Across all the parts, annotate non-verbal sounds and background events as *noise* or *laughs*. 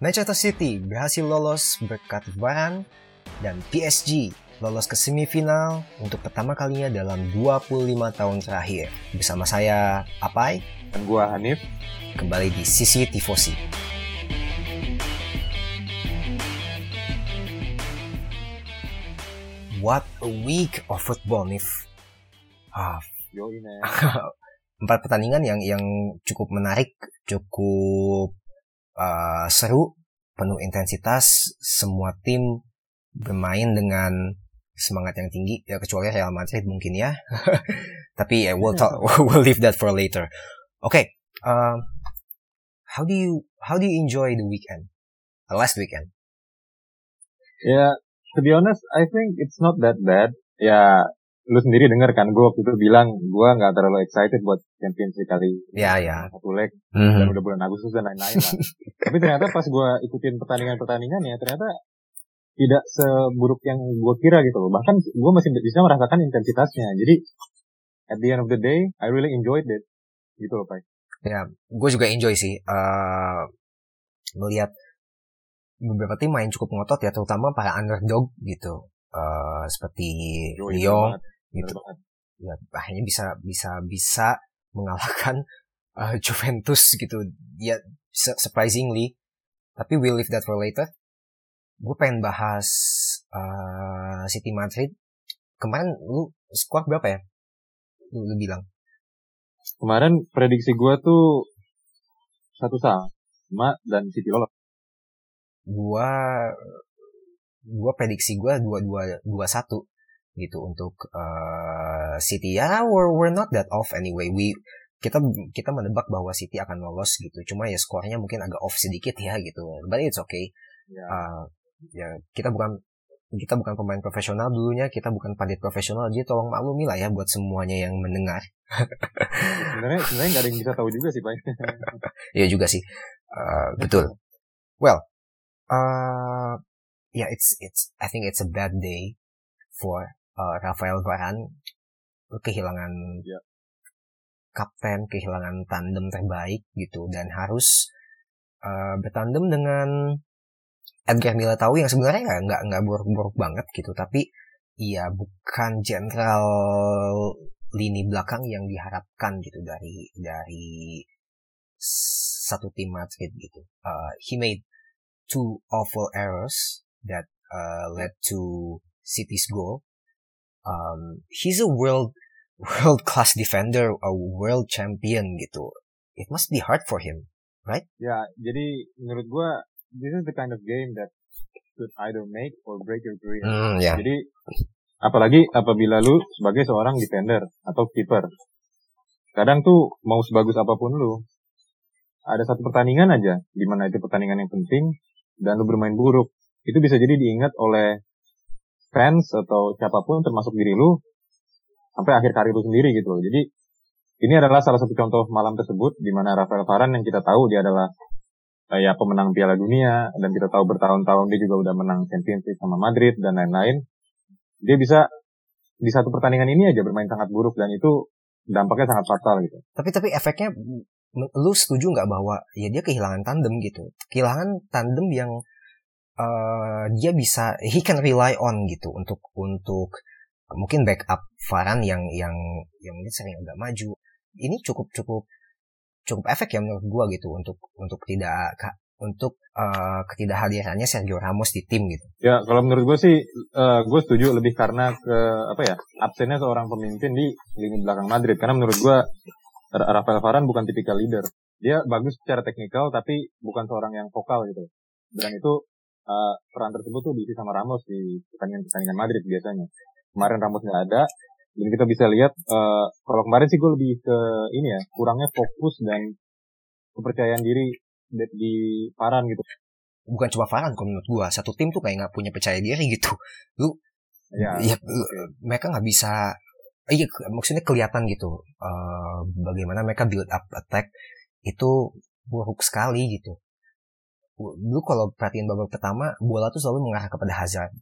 Manchester City berhasil lolos berkat Varane dan PSG lolos ke semifinal untuk pertama kalinya dalam 25 tahun terakhir. Bersama saya Apai dan gua Hanif kembali di Sisi Tifosi. What a week of football, Nif. Ah, Yo. *laughs* Empat pertandingan yang yang cukup menarik, cukup uh, seru, penuh intensitas, semua tim bermain dengan semangat yang tinggi ya kecuali Real Madrid mungkin ya. *laughs* Tapi ya we'll talk *laughs* we'll leave that for later. Oke okay, uh, how do you how do you enjoy the weekend? The last weekend. Ya yeah, to be honest I think it's not that bad. Ya lu sendiri denger kan gue waktu itu bilang gue nggak terlalu excited buat Champions League kali ya ya. Satu leg mm-hmm. dan udah bulan Agustus dan lain-lain lah. *laughs* tapi ternyata pas gue ikutin pertandingan-pertandingan ya ternyata tidak seburuk yang gue kira gitu loh. Bahkan gue masih bisa merasakan intensitasnya. Jadi at the end of the day I really enjoyed it. Gitu loh Pak. Ya gue juga enjoy sih uh, melihat beberapa tim main cukup ngotot ya terutama para underdog gitu. Uh, seperti Lyon gitu. Ya akhirnya bisa bisa bisa mengalahkan uh, Juventus gitu. Ya surprisingly. Tapi we'll leave that for later. Gue pengen bahas uh, City Madrid. Kemarin lu squad berapa ya? Lu, lu bilang. Kemarin prediksi gue tuh satu sama dan City lolos. Gue gue prediksi gue dua dua dua satu gitu untuk uh, City ya we're, we're not that off anyway. We kita kita menebak bahwa City akan lolos gitu. Cuma ya skornya mungkin agak off sedikit ya gitu. But it's okay. Yeah. Ya. uh, ya kita bukan kita bukan pemain profesional dulunya. Kita bukan pandit profesional. Jadi tolong maklumi lah ya buat semuanya yang mendengar. *laughs* Sebenarnya sebenarnya nggak ada yang bisa tahu juga sih pak. *laughs* Ya juga sih. Uh, betul. Well uh, yeah it's it's I think it's a bad day for uh, Rafael Varane kehilangan yeah. kapten, kehilangan tandem terbaik gitu dan harus uh, bertandem dengan Edgar Militao yang sebenarnya nggak nggak nggak buruk-buruk banget gitu tapi ia bukan jenderal lini belakang yang diharapkan gitu dari dari satu tim Madrid gitu. Uh, he made two awful errors that uh, led to City's goal um, he's a world *laughs* world class defender, a world champion gitu. It must be hard for him, right? Ya, jadi menurut gua this is the kind of game that could either make or break your career. Mm, yeah. Jadi apalagi apabila lu sebagai seorang defender atau keeper. Kadang tuh mau sebagus apa pun lu, ada satu pertandingan aja di mana itu pertandingan yang penting dan lu bermain buruk. Itu bisa jadi diingat oleh fans atau siapa pun termasuk diri lu sampai akhir karir lu sendiri gitu loh. Jadi ini adalah salah satu contoh malam tersebut di mana Rafael Varane yang kita tahu dia adalah eh, ya pemenang Piala Dunia dan kita tahu bertahun-tahun dia juga udah menang Champions League sama Madrid dan lain-lain. Dia bisa di satu pertandingan ini aja bermain sangat buruk dan itu dampaknya sangat fatal gitu. Tapi tapi efeknya lu setuju nggak bahwa ya dia kehilangan tandem gitu, kehilangan tandem yang uh, dia bisa he can rely on gitu untuk untuk mungkin backup Varan yang yang yang mungkin sering agak maju ini cukup cukup cukup efek ya menurut gua gitu untuk untuk tidak untuk uh, ketidakhadirannya Sergio Ramos di tim gitu. Ya kalau menurut gue sih uh, gue setuju lebih karena ke apa ya absennya seorang pemimpin di lini belakang Madrid karena menurut gue Rafael Varane bukan tipikal leader. Dia bagus secara teknikal tapi bukan seorang yang vokal gitu. Dan itu uh, peran tersebut tuh diisi sama Ramos di pertandingan-pertandingan Madrid biasanya. Kemarin Ramos nggak ada, dan kita bisa lihat uh, kalau kemarin sih gue lebih ke ini ya kurangnya fokus dan kepercayaan diri di, di Paran gitu. Bukan cuma Paran kalau menurut gue, satu tim tuh kayak nggak punya percaya diri gitu. Lu, ya, ya lu, mereka nggak bisa Iya, maksudnya kelihatan gitu uh, bagaimana mereka build up attack itu buruk sekali gitu dulu kalau perhatiin babak pertama bola tuh selalu mengarah kepada Hazard.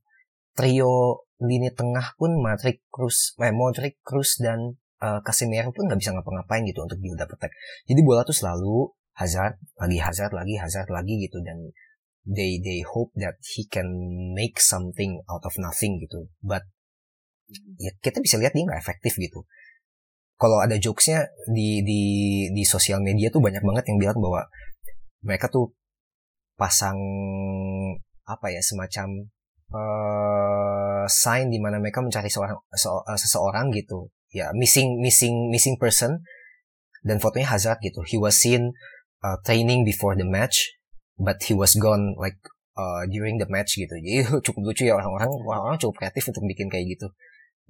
Trio lini tengah pun Modric, Cruz, eh, Modric, Cruz dan uh, Casemiro pun nggak bisa ngapa-ngapain gitu untuk build up attack. Jadi bola tuh selalu Hazard, lagi Hazard, lagi Hazard, lagi gitu dan they they hope that he can make something out of nothing gitu. But ya kita bisa lihat dia nggak efektif gitu. Kalau ada jokesnya di di di sosial media tuh banyak banget yang bilang bahwa mereka tuh pasang apa ya semacam uh, sign di mana mereka mencari seorang se, uh, seseorang gitu. Ya missing missing missing person. Dan fotonya Hazard gitu. He was seen uh, training before the match but he was gone like uh, during the match gitu. Jadi *laughs* cukup lucu ya orang-orang orang-orang cukup kreatif untuk bikin kayak gitu.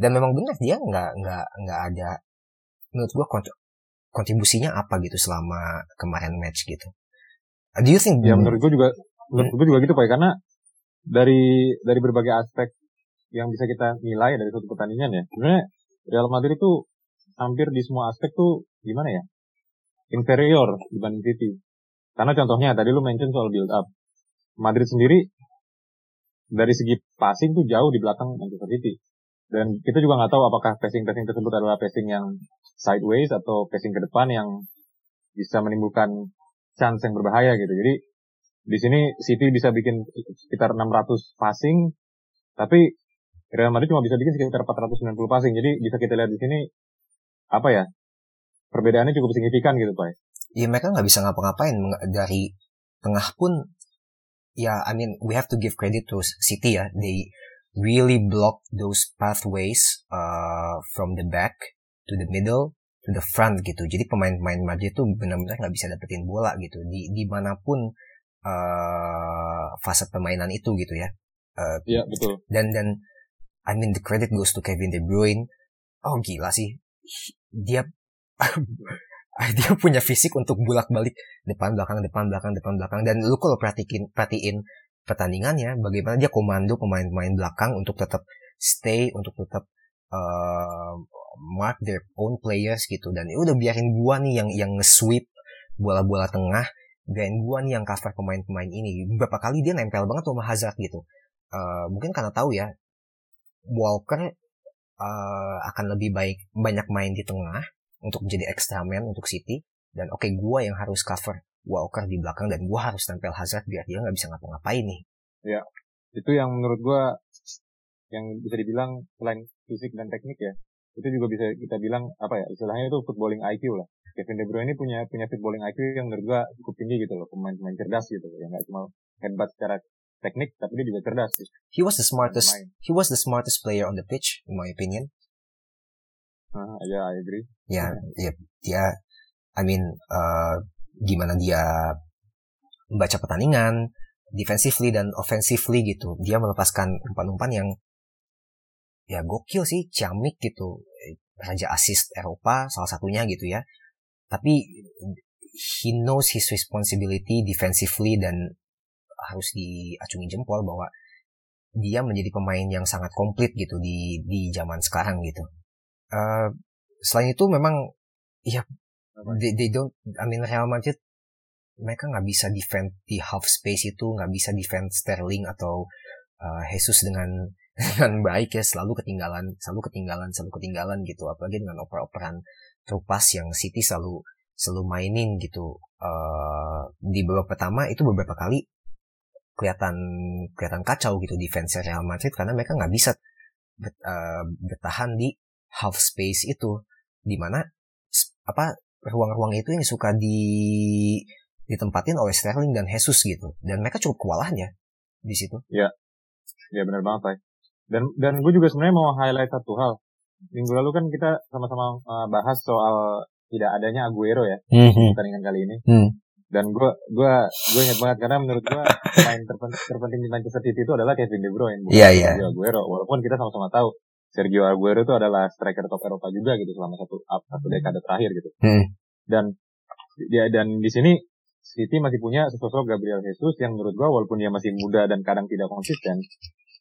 Dan memang benar dia nggak nggak nggak ada menurut gua kontribusinya apa gitu selama kemarin match gitu do you think ya menurut gua juga menurut gue juga gitu pak karena dari dari berbagai aspek yang bisa kita nilai dari suatu pertandingan ya. Sebenarnya Real Madrid itu hampir di semua aspek tuh gimana ya? Inferior dibanding City. Karena contohnya tadi lu mention soal build up. Madrid sendiri dari segi passing tuh jauh di belakang Manchester City. Dan kita juga nggak tahu apakah passing-passing tersebut adalah passing yang sideways atau passing ke depan yang bisa menimbulkan chance yang berbahaya gitu jadi di sini City bisa bikin sekitar 600 passing, tapi Real Madrid cuma bisa bikin sekitar 490 passing. Jadi bisa kita lihat di sini apa ya? Perbedaannya cukup signifikan gitu, Pak. Iya, mereka nggak bisa ngapa-ngapain dari tengah pun ya I mean we have to give credit to City ya. They really block those pathways uh, from the back to the middle to the front gitu. Jadi pemain-pemain Madrid tuh benar-benar nggak bisa dapetin bola gitu. Di di mana pun uh, fase permainan itu gitu ya. Uh, iya betul. Dan dan I mean the credit goes to Kevin De Bruyne. Oh gila sih, dia *laughs* dia punya fisik untuk bolak-balik depan belakang depan belakang depan belakang dan lu kalau perhatiin perhatiin pertandingannya bagaimana dia komando pemain-pemain belakang untuk tetap stay untuk tetap uh, mark their own players gitu. Dan ya udah biarin gua nih yang yang nge-sweep bola-bola tengah biarin gua nih yang cover pemain-pemain ini. Beberapa kali dia nempel banget sama Hazard gitu. Uh, mungkin karena tahu ya Walker uh, akan lebih baik banyak main di tengah untuk menjadi extra man untuk City. Dan oke okay, gua yang harus cover Walker di belakang dan gua harus nempel Hazard biar dia nggak bisa ngapa-ngapain nih. Ya itu yang menurut gua yang bisa dibilang selain fisik dan teknik ya itu juga bisa kita bilang apa ya istilahnya itu footballing IQ lah Kevin De Bruyne ini punya punya footballing IQ yang menurut gua cukup tinggi gitu loh pemain-pemain cerdas gitu yang nggak cuma hebat secara teknik tapi dia juga cerdas. He was the smartest he was the smartest player on the pitch in my opinion. Uh, ya, yeah, I agree. Ya, yeah, dia I mean uh, gimana dia membaca pertandingan defensively dan offensively gitu. Dia melepaskan umpan-umpan yang ya gokil sih, ciamik gitu. Raja assist Eropa salah satunya gitu ya tapi he knows his responsibility defensively dan harus diacungi jempol bahwa dia menjadi pemain yang sangat komplit gitu di di zaman sekarang gitu. Uh, selain itu memang ya they, they don't I mean Real Madrid mereka nggak bisa defend di half space itu nggak bisa defend Sterling atau uh, Jesus dengan dengan baik ya selalu ketinggalan selalu ketinggalan selalu ketinggalan gitu. Apalagi dengan oper-operan Trupas yang City selalu selalu mainin gitu. Uh, di babak pertama itu beberapa kali kelihatan kelihatan kacau gitu defense Real Madrid karena mereka nggak bisa bet, uh, bertahan di half space itu. Di mana apa ruang-ruang itu yang suka di ditempatin oleh Sterling dan Jesus gitu. Dan mereka cukup kewalahan ya di situ. Ya, ya benar banget Pak. Dan dan gue juga sebenarnya mau highlight satu hal minggu lalu kan kita sama-sama uh, bahas soal tidak adanya Aguero ya mm-hmm. pertandingan kali ini. Mm. Dan gue gue gue ingat banget karena menurut gue pemain terpenting, terpenting di Manchester City itu adalah Kevin De Bruyne bukan yeah, yeah. Sergio Aguero. Walaupun kita sama-sama tahu Sergio Aguero itu adalah striker top Eropa juga gitu selama satu satu dekade terakhir gitu. Mm. Dan ya dan di sini City masih punya sosok Gabriel Jesus yang menurut gue walaupun dia masih muda dan kadang tidak konsisten,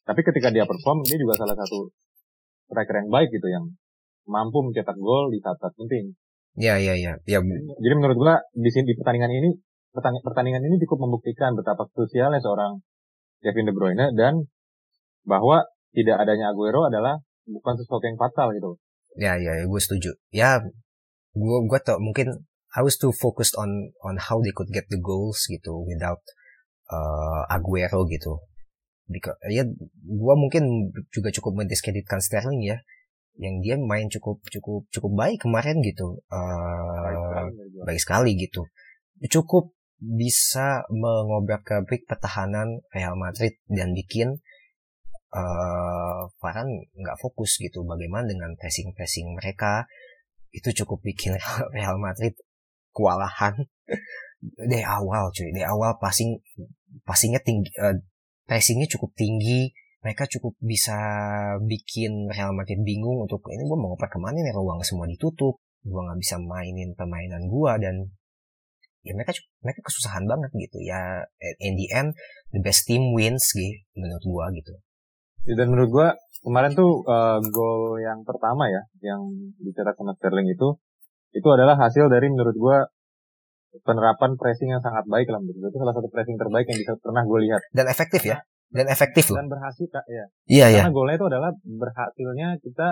tapi ketika dia perform dia juga salah satu striker yang baik gitu yang mampu mencetak gol di saat-saat penting. Ya, ya, ya, ya. Jadi menurut gua di sini di pertandingan ini pertandingan ini cukup membuktikan betapa krusialnya seorang Kevin De Bruyne dan bahwa tidak adanya Aguero adalah bukan sesuatu yang fatal gitu. Ya, ya, ya gue setuju. Ya, gue gue tau mungkin I was too focused on on how they could get the goals gitu without uh, Aguero gitu. Ya gue mungkin juga cukup mendiskreditkan Sterling ya. Yang dia main cukup cukup cukup baik kemarin gitu. Uh, baik, sekali, gitu. Cukup bisa mengobrak abrik pertahanan Real Madrid dan bikin uh, Varane nggak fokus gitu. Bagaimana dengan pressing pressing mereka? Itu cukup bikin *laughs* Real Madrid kewalahan. *laughs* Dari awal cuy. Dari awal passing passingnya tinggi uh, pressingnya cukup tinggi mereka cukup bisa bikin Real Madrid bingung untuk ini gue mau ngoper ke mana nih? Ruang semua ditutup gue nggak bisa mainin permainan gue dan ya mereka mereka kesusahan banget gitu. Ya in the end the best team wins gitu menurut gue gitu. Dan menurut gue kemarin tuh uh, gol yang pertama ya yang dicetak sama Sterling itu itu adalah hasil dari menurut gue penerapan pressing yang sangat baik lah menurut gue itu salah satu pressing terbaik yang bisa pernah gue lihat dan efektif ya dan efektif loh. Dan berhasil kak ya. Iya iya. Karena golnya itu adalah berhasilnya kita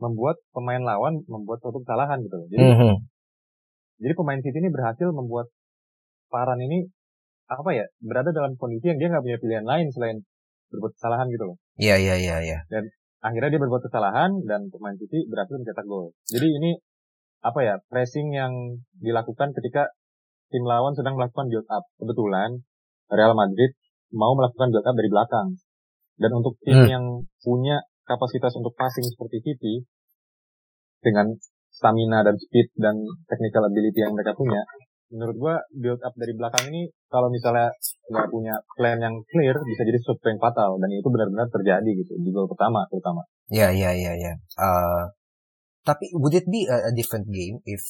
membuat pemain lawan membuat suatu kesalahan gitu. Jadi mm -hmm. jadi pemain City ini berhasil membuat Paran ini apa ya berada dalam kondisi yang dia nggak punya pilihan lain selain berbuat kesalahan gitu loh. Iya iya iya iya. Dan akhirnya dia berbuat kesalahan dan pemain City berhasil mencetak gol. Jadi ini apa ya pressing yang dilakukan ketika tim lawan sedang melakukan build up. Kebetulan Real Madrid mau melakukan build up dari belakang. Dan untuk tim hmm. yang punya kapasitas untuk passing seperti City, dengan stamina dan speed dan technical ability yang mereka punya, menurut gua build up dari belakang ini kalau misalnya nggak punya plan yang clear bisa jadi sesuatu yang fatal dan itu benar-benar terjadi gitu di gol pertama terutama. Ya ya ya ya. Uh, tapi would it be a, a different game if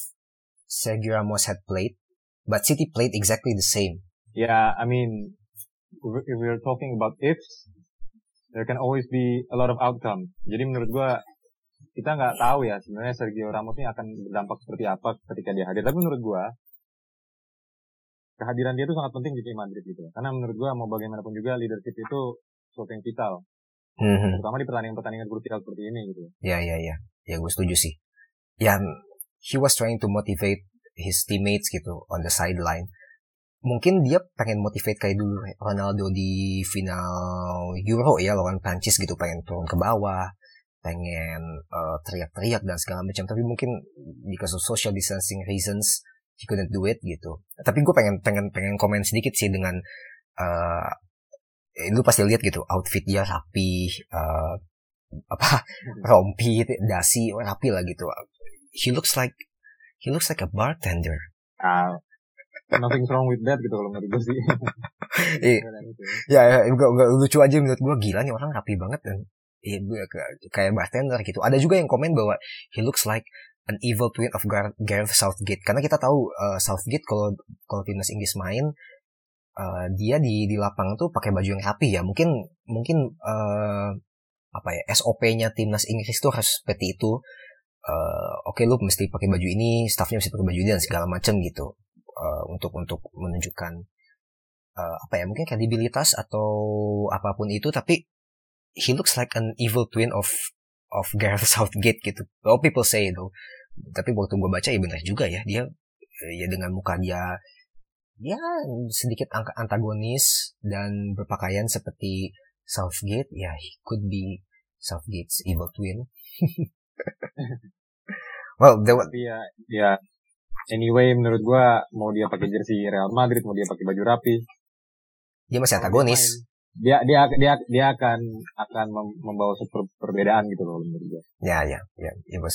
Sergio Ramos had played, but City played exactly the same? Yeah, I mean if we're talking about ifs, there can always be a lot of outcome. Jadi menurut gua kita nggak tahu ya sebenarnya Sergio Ramos ini akan berdampak seperti apa ketika dia hadir. Tapi menurut gua kehadiran dia itu sangat penting di tim Madrid gitu. Karena menurut gua mau bagaimanapun juga leadership itu sesuatu yang vital. Mm-hmm. Terutama di pertandingan-pertandingan krusial seperti ini gitu. Ya ya ya. Ya gue setuju sih. Yang he was trying to motivate his teammates gitu on the sideline. Mungkin dia pengen motivate kayak dulu Ronaldo di final Euro ya lawan Prancis gitu pengen turun ke bawah pengen uh, teriak-teriak dan segala macam. Tapi mungkin because of social distancing reasons he couldn't do it gitu. Tapi gue pengen pengen pengen komen sedikit sih dengan uh, lu pasti lihat gitu outfit dia rapi uh, apa rompi dasi rapi lah gitu he looks like he looks like a bartender uh, nothing wrong with that gitu kalau menurut gue sih. *laughs* Iya, ya, enggak, enggak lucu aja menurut gue gila nih orang rapi banget dan ya, kayak bartender gitu. Ada juga yang komen bahwa he looks like an evil twin of Gareth Southgate karena kita tahu uh, Southgate kalau kalau timnas Inggris main uh, dia di di lapangan tuh pakai baju yang rapi ya. Mungkin mungkin uh, apa ya SOP-nya timnas Inggris tuh harus seperti itu. Uh, Oke okay, lu mesti pakai baju ini, staffnya mesti pakai baju ini dan segala macam gitu uh, untuk untuk menunjukkan uh, apa ya mungkin kredibilitas atau apa pun itu tapi he looks like an evil twin of of Gareth *laughs* Southgate gitu. Oh people say itu. Tapi waktu gue baca ya benar juga ya dia ya dengan muka dia ya sedikit antagonis dan berpakaian seperti Southgate ya he could be Southgate's evil twin. *laughs* well, there was, ya, ya anyway menurut gua mau dia pakai jersey Real Madrid mau dia pakai baju rapi dia masih antagonis. dia dia dia dia akan akan membawa super perbedaan gitu loh menurut gua. Ya ya ya it was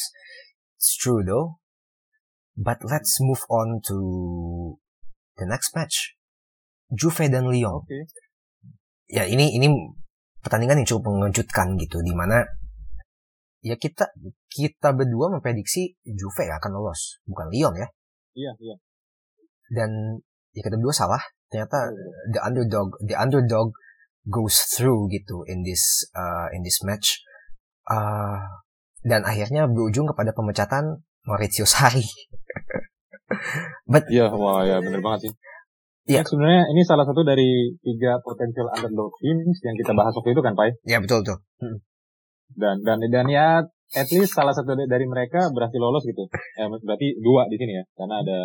it's true though. But let's move on to the next match. Juve dan Lyon. Okay. ya ini ini pertandingan yang cukup mengejutkan gitu di mana ya kita kita berdua memprediksi Juve akan lolos, bukan Lyon ya. Iya, iya. Dan ya kita berdua salah. Ternyata the underdog the underdog goes through gitu in this uh, in this match. Uh, dan akhirnya berujung kepada pemecatan Maurizio Sarri. *laughs* But Iya, wah ya bener banget sih. Ya. sebenarnya ini salah satu dari tiga potensial underdog teams yang kita bahas waktu itu kan, Pai? Ya, betul tuh. Hmm dan dan dan ya at least salah satu dari mereka berhasil lolos gitu *laughs* eh, berarti dua di sini ya karena ada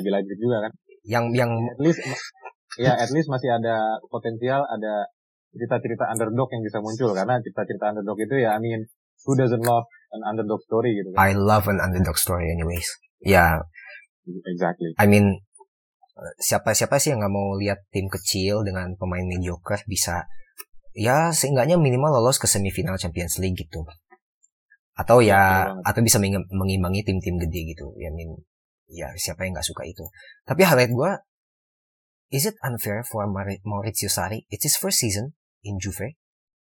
RB Leipzig juga kan yang yang at least ya at least masih ada potensial ada cerita-cerita underdog yang bisa muncul karena cerita-cerita underdog itu ya I mean who doesn't love an underdog story gitu kan. I love an underdog story anyways. Ya, Exactly. I mean siapa siapa sih yang nggak mau lihat tim kecil dengan pemain mediocre bisa ya seenggaknya minimal lolos ke semifinal Champions League gitu. Atau ya atau bisa mengim- mengimbangi tim-tim gede gitu. Ya mean ya siapa yang nggak suka itu. Tapi highlight gue is it unfair for Maurizio Sarri? It's his first season in Juve.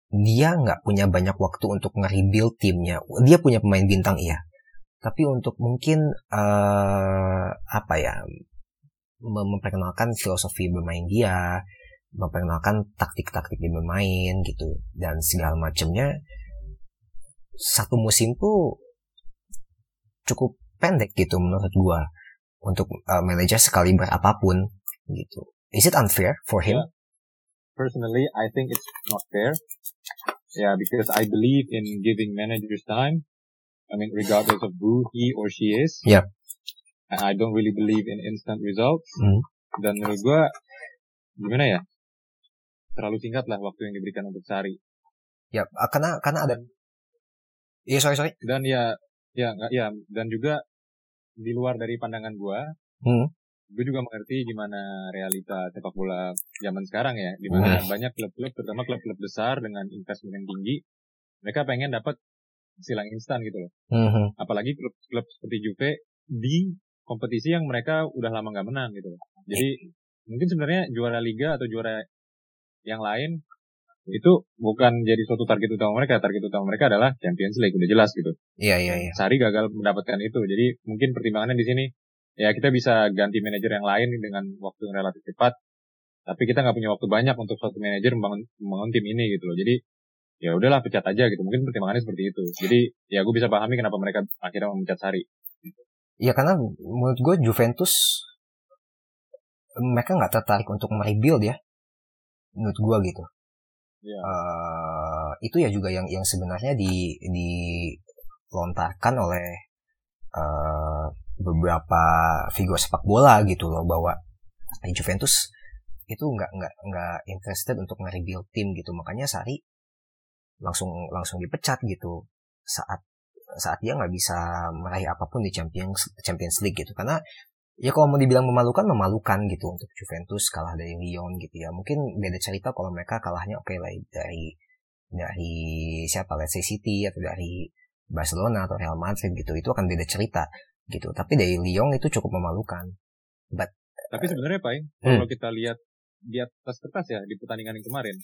Dia nggak punya banyak waktu untuk nge-rebuild timnya. Dia punya pemain bintang iya. Tapi untuk mungkin eh apa ya memperkenalkan filosofi bermain dia, memperkenalkan taktik-taktik dia bermain gitu dan segala macamnya satu musim tuh cukup pendek gitu menurut gua untuk uh, manajer sekali berapapun gitu. Is it unfair for him? Yeah. Personally, I think it's not fair. Yeah, because I believe in giving managers time. I mean, regardless of who he or she is. Yeah. And I don't really believe in instant results. Hmm. Dan menurut gua, gimana ya? Terlalu singkat lah waktu yang diberikan untuk Sari. Ya, uh, karena karena ada Iya, sorry sorry. Dan ya, ya, ya, dan juga di luar dari pandangan gua, Hmm. gue juga mengerti gimana realita sepak bola zaman sekarang ya, di mana Hmm. banyak klub-klub, terutama klub-klub besar dengan investment yang tinggi, mereka pengen dapat silang instan gitu loh. Mhm. Apalagi klub-klub seperti Juve di kompetisi yang mereka udah lama nggak menang gitu. Jadi mungkin sebenarnya juara liga atau juara yang lain itu bukan jadi suatu target utama mereka. Target utama mereka adalah Champions League udah jelas gitu. Iya iya iya. Sari gagal mendapatkan itu. Jadi mungkin pertimbangannya di sini ya kita bisa ganti manajer yang lain dengan waktu yang relatif cepat. Tapi kita nggak punya waktu banyak untuk suatu manajer membangun, membangun tim ini gitu loh. Jadi ya udahlah pecat aja gitu. Mungkin pertimbangannya seperti itu. Jadi ya gue bisa pahami kenapa mereka akhirnya memecat Sari. Ya karena menurut gue Juventus mereka nggak tertarik untuk merebuild ya. Menurut gue gitu. Iya. Eh, itu ya juga yang yang sebenarnya di dilontarkan oleh eh, beberapa figur sepak bola gitu loh bahwa di Juventus itu nggak nggak nggak interested untuk nge-rebuild tim gitu makanya Sari langsung langsung dipecat gitu saat saat dia nggak bisa meraih apa pun di Champions Champions League gitu. Karena ya kalau mau dibilang memalukan memalukan gitu untuk Juventus kalah dari Lyon gitu ya. Mungkin beda cerita kalau mereka kalahnya oke lah dari dari siapa? Let's say City atau dari Barcelona atau Real Madrid gitu. Itu akan beda cerita gitu. Tapi dari Lyon itu cukup memalukan. Tapi sebenarnya Pak, Hmm. kalau kita lihat di atas kertas ya di pertandingan yang kemarin,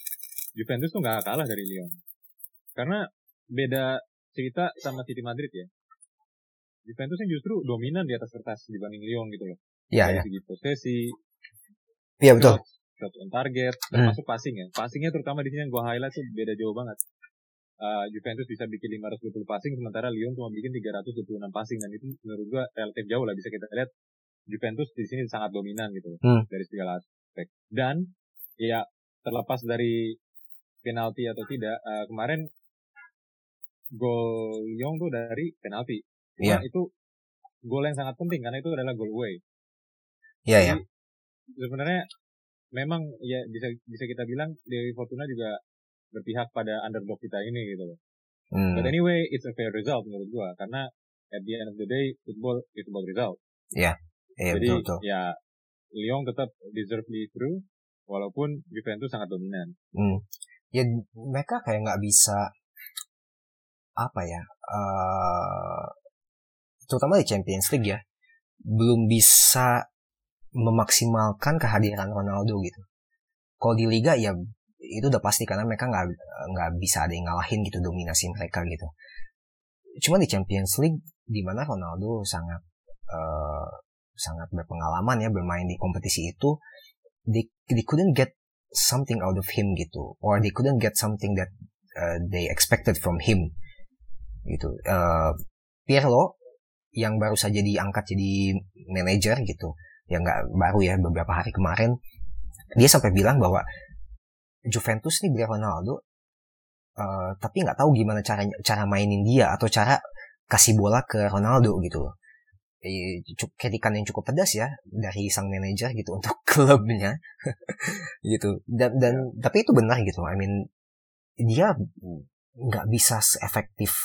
Juventus tuh nggak kalah dari Lyon. Karena beda cerita sama City Madrid ya. Juventusnya justru dominan di atas kertas dibanding Lyon gitu loh. ya dari ya segi posisi, iya betul shots on target, Hmm. termasuk passing ya. Passingnya terutama di sini yang gua highlight tuh beda jauh banget. Uh, Juventus bisa bikin 520 passing, sementara Lyon cuma bikin 326 passing dan itu menurut gua relatif jauh lah bisa kita lihat Juventus di sini sangat dominan gitu Hmm. dari segala aspek. Dan ya terlepas dari penalti atau tidak, uh, kemarin gol Lyon tuh dari penalti. Iya. Cuma itu gol yang sangat penting karena itu adalah gol away. iya ya sebenarnya memang ya bisa bisa kita bilang Dewi Fortuna juga berpihak pada underdog kita ini gitu loh. Hmm. But anyway, it's a fair result menurut gua karena at the end of the day football is about result. iya Jadi betul betul ya Lyon tetap deservedly through walaupun Juventus sangat dominan. Hmm. Ya mereka kayak nggak bisa apa ya, eh terutama di Champions League ya, belum bisa memaksimalkan kehadiran Ronaldo gitu. Kalau di Liga ya itu udah pasti karena mereka nggak nggak bisa ada yang ngalahin gitu dominasi mereka gitu. Cuma di Champions League di mana Ronaldo sangat eh, sangat berpengalaman ya bermain di kompetisi itu, they, they couldn't get something out of him gitu or they couldn't get something that uh, they expected from him gitu. Uh, Pirlo yang baru saja diangkat jadi manajer gitu yang nggak baru ya beberapa hari kemarin dia sampai bilang bahwa Juventus nih beli Ronaldo uh, tapi nggak tahu gimana caranya cara mainin dia atau cara kasih bola ke Ronaldo gitu kritikan yang cukup pedas ya dari sang manajer gitu *laughs* untuk klubnya. *laughs* Gitu. Dan dan tapi itu benar gitu. I mean dia nggak bisa seefektif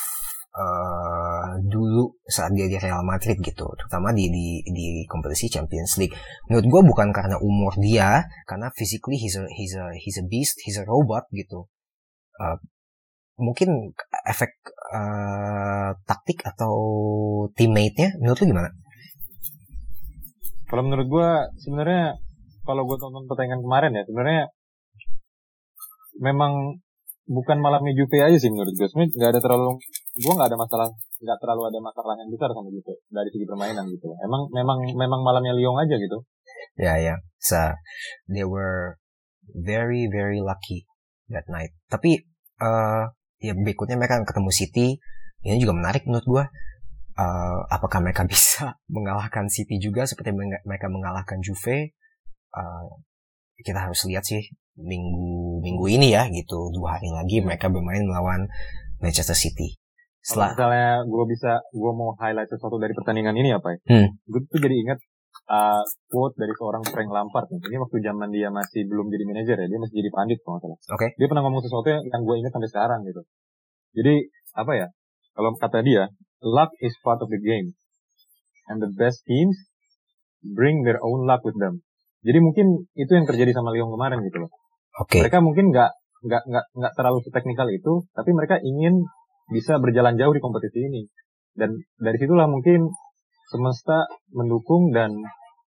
eh, dulu saat dia di Real Madrid gitu terutama di di di kompetisi Champions League menurut gue bukan karena umur dia karena physically he's a he's a he's a beast he's a robot gitu Eh, mungkin efek eh, taktik atau teammate-nya menurut lu gimana? Kalau menurut gue sebenarnya kalau gue tonton pertandingan kemarin ya sebenarnya memang bukan malamnya Juve aja sih menurut gue. Sebenarnya nggak ada terlalu gue nggak ada masalah nggak terlalu ada masalah yang besar sama Juve dari segi permainan gitu. Emang memang memang malamnya Lyon aja gitu. Ya ya, so they were very very lucky that night. Tapi eh ya berikutnya mereka ketemu City. Ini juga menarik menurut gua. Eh, apakah mereka *laughs* bisa mengalahkan City juga seperti mereka mengalahkan Juve? Eh, kita harus lihat sih minggu minggu ini ya gitu dua hari lagi mereka bermain melawan Manchester City. Kalau Setelah misalnya gue bisa gue mau highlight sesuatu dari pertandingan ini apa ya? Hmm. Gue tuh jadi ingat uh, quote dari seorang Frank Lampard. nih. Ini waktu zaman dia masih belum jadi manajer ya, dia masih jadi pandit kalau salah. Oke. Dia pernah ngomong sesuatu yang, yang gue ingat sampai sekarang gitu. Jadi apa ya? Kalau kata dia, luck is part of the game, and the best teams bring their own luck with them. Jadi mungkin itu yang terjadi sama Lyon kemarin gitu loh. Oke Mereka mungkin nggak nggak nggak nggak terlalu seteknikal itu, tapi mereka ingin bisa berjalan jauh di kompetisi ini. Dan dari situlah mungkin semesta mendukung dan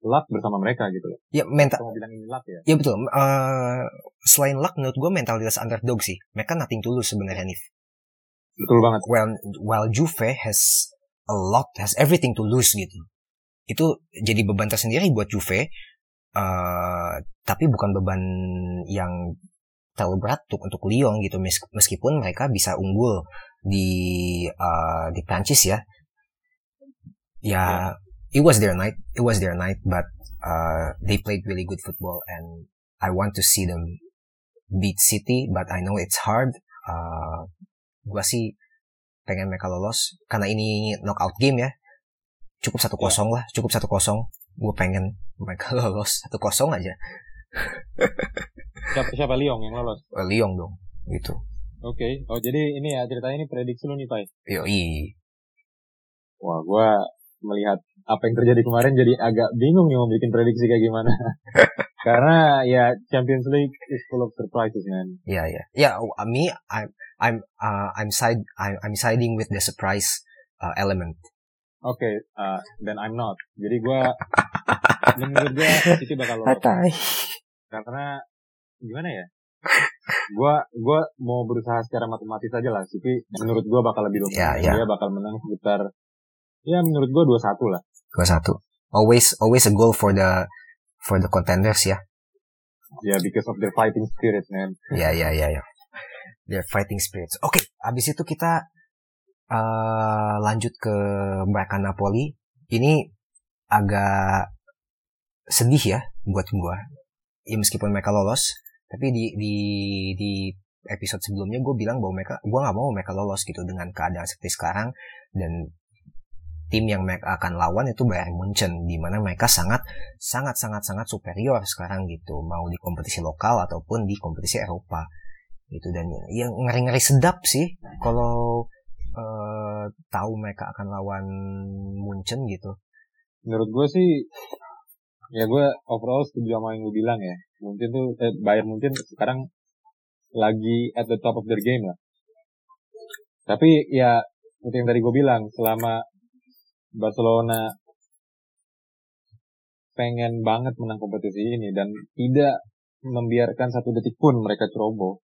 luck bersama mereka gitu ya mental Kalau bilang ini luck ya. Ya betul. Eh, selain luck, menurut gue mentalitas underdog sih. Mereka nothing to lose sebenarnya nih. Betul banget. While while Juve has a lot, has everything to lose gitu. Itu jadi beban tersendiri buat Juve. Eh tapi bukan beban yang terlalu berat untuk untuk Lyon gitu. Mes- Meskipun mereka bisa unggul di eh, di Prancis ya. Ya, it was their night. It was their night, but uh, they played really good football, and I want to see them beat City, but I know it's hard. Uh, gua sih pengen mereka lolos karena ini knockout game ya. Cukup satu kosong lah, cukup satu kosong. Gue pengen mereka lolos satu kosong aja. Siapa, siapa Lyon yang lolos? Eh, Lyon dong, gitu. Oke. Oh jadi ini ya ceritanya ini prediksi lu nih Pai. Yoi. Wah gua melihat apa yang terjadi kemarin jadi agak bingung nih mau bikin prediksi kayak gimana. *laughs* Karena ya Champions League is full of surprises man. Ya ya. Ya, uh, me I'm I'm uh, I'm side I'm, I'm siding with the surprise uh, element. Oke, uh, dan I'm not. Jadi gua *laughs* menurut gua *laughs* City bakal lolos. karena gimana ya gua gua mau berusaha secara matematis aja lah City menurut gua bakal lebih Ya, dominan ya. dia bakal menang sekitar ya menurut gua 2-1 lah Dua satu. Always always a goal for the for the contenders ya. ya because of their fighting spirit man Ya ya ya ya. Their fighting spirits. Oke, habis itu kita uh, lanjut ke Barca Napoli. Ini agak sedih ya buat gua. Ya meskipun mereka lolos, tapi di di di episode sebelumnya gue bilang bahwa mereka gue nggak mau mereka lolos gitu dengan keadaan seperti sekarang. Dan tim yang mereka akan lawan itu Bayern Munchen di mana mereka sangat sangat sangat sangat superior sekarang gitu. Mau di kompetisi lokal ataupun di kompetisi Eropa gitu. Dan yang ngeri-ngeri sedap sih kalau eh, tahu mereka akan lawan Munchen gitu. Menurut gua sih ya gua overall setuju sama yang lu bilang ya mungkin tuh eh, Bayern mungkin sekarang lagi at the top of their game lah tapi ya seperti yang tadi gue bilang selama Barcelona pengen banget menang kompetisi ini dan tidak membiarkan satu detik pun mereka ceroboh.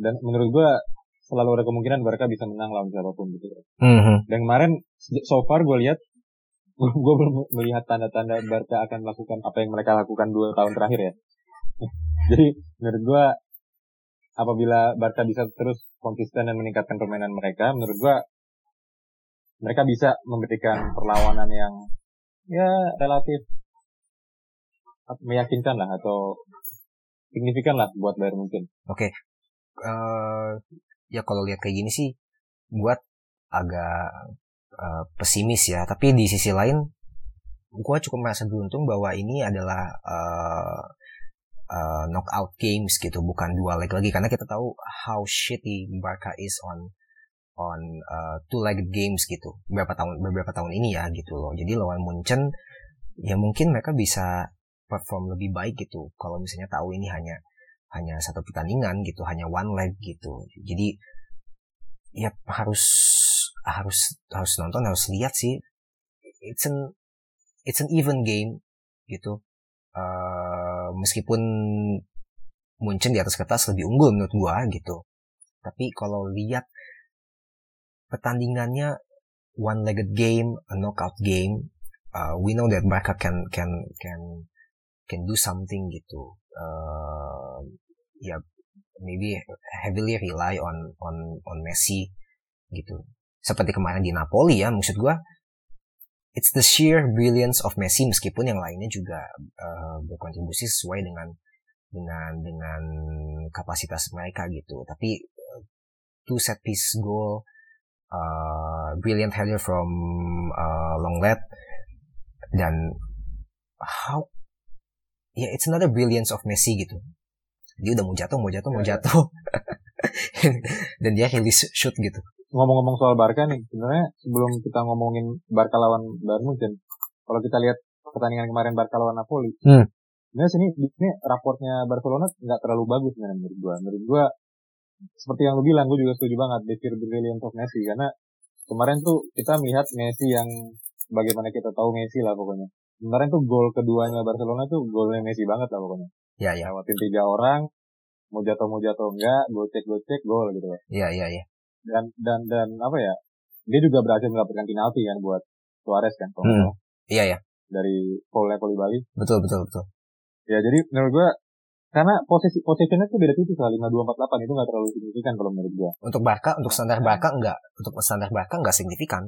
Dan menurut gua selalu ada kemungkinan mereka bisa menang lawan siapa pun gitu. Mhm. Dan kemarin so far gue lihat gue belum melihat tanda-tanda Barca akan melakukan apa yang mereka lakukan dua tahun terakhir ya. Jadi menurut gua apabila Barca bisa terus konsisten dan meningkatkan permainan mereka, menurut gua mereka bisa memberikan perlawanan yang ya relatif meyakinkan lah atau signifikan lah buat Bayern mungkin. Eh, ya kalau lihat kayak gini sih buat agak uh, pesimis ya. Tapi di sisi lain, gue cukup merasa beruntung bahwa ini adalah uh, uh, knockout games gitu, bukan dua leg lagi. Karena kita tahu how shitty Barca is on on uh, two-legged games gitu beberapa tahun beberapa tahun ini ya gitu loh. Jadi lawan Munchen ya mungkin mereka bisa perform lebih baik gitu kalau misalnya tahu ini hanya hanya satu pertandingan gitu, hanya one leg gitu. Jadi ya harus harus harus nonton harus lihat sih. It's an it's an even game gitu. Uh, meskipun Munchen di atas kertas lebih unggul menurut gua gitu. Tapi kalau lihat pertandingannya one legged game a knockout game uh, we know that mereka can can can can do something gitu. Uh, ya maybe heavily rely on on on Messi gitu seperti kemarin di Napoli ya maksud gue it's the sheer brilliance of Messi meskipun yang lainnya juga uh, berkontribusi sesuai dengan dengan dengan kapasitas mereka gitu. Tapi uh, two set piece goal uh, brilliant header from uh, Longlet dan how ya yeah, it's another brilliance of Messi gitu. Dia udah mau jatuh mau jatuh mau iya, jatuh. *laughs* Dan dia release shoot gitu ngomong-ngomong soal Barca nih, sebenarnya sebelum kita ngomongin Barca lawan Bayern Munchen, kalau kita lihat pertandingan kemarin Barca lawan Napoli, hmm. sebenarnya sini ini raportnya Barcelona nggak terlalu bagus sebenarnya menurut gua. Menurut gua seperti yang lu bilang, gue juga setuju banget pure brilliance of Messi karena kemarin tuh kita melihat Messi yang bagaimana kita tahu Messi lah pokoknya. Kemarin tuh gol keduanya Barcelona tuh golnya Messi banget lah pokoknya. Iya, iya. Lewatin tiga orang, mau jatuh mau jatuh enggak, gocek gocek gol gitu. Iya, iya, iya dan dan dan apa ya dia juga berhasil mendapatkan penalti kan buat Suarez kan kalau hmm. iya ya dari Paul Bali betul betul betul ya jadi menurut gua karena posisi posisinya tuh beda tipis lah lima dua empat delapan itu nggak terlalu signifikan kalau menurut gua untuk Barca untuk standar Barca enggak untuk standar Barca enggak signifikan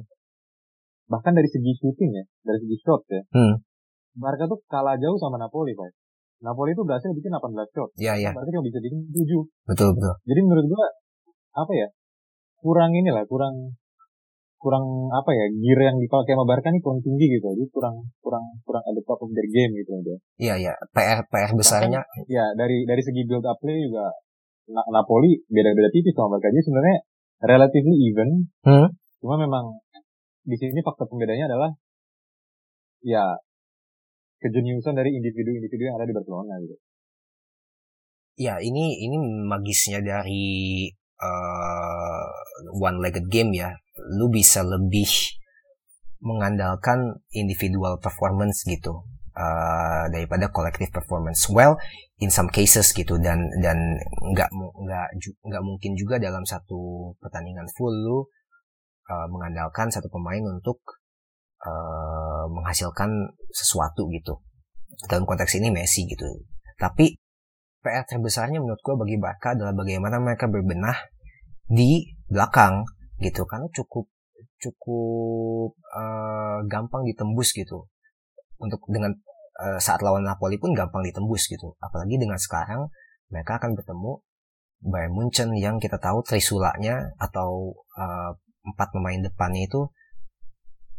bahkan dari segi shooting ya dari segi shot ya hmm. Barca tuh kalah jauh sama Napoli pak Napoli itu berhasil bikin 18 shot. Iya, iya. Barca cuma bisa bikin 7. Betul, betul. Jadi menurut gua apa ya? Kurang ini lah kurang kurang apa ya gear yang dipakai sama Barca nih kurang tinggi gitu. Jadi kurang kurang kurang ada top of their game gitu aja. Iya iya. PR PR besarnya. Bahkan, ya dari dari segi build up play juga Napoli beda-beda tipis sama Barca. Jadi sebenarnya relatively even. Hmm? cuma memang di sini faktor pembedanya adalah ya kejeniusan dari individu-individu yang ada di Barcelona gitu. Ya ini ini magisnya dari uh, one-legged game ya, lu bisa lebih mengandalkan individual performance gitu uh, daripada collective performance. Well, in some cases gitu dan dan nggak nggak nggak mungkin juga dalam satu pertandingan full lu uh, mengandalkan satu pemain untuk uh, menghasilkan sesuatu gitu. Dalam konteks ini Messi gitu. Tapi PR terbesarnya menurut gue bagi Barca adalah bagaimana mereka berbenah di belakang gitu. Karena cukup cukup uh, gampang ditembus gitu. Untuk dengan uh, saat lawan Napoli pun gampang ditembus gitu. Apalagi dengan sekarang mereka akan bertemu Bayern Munchen yang kita tahu trisulanya atau uh, empat pemain depannya itu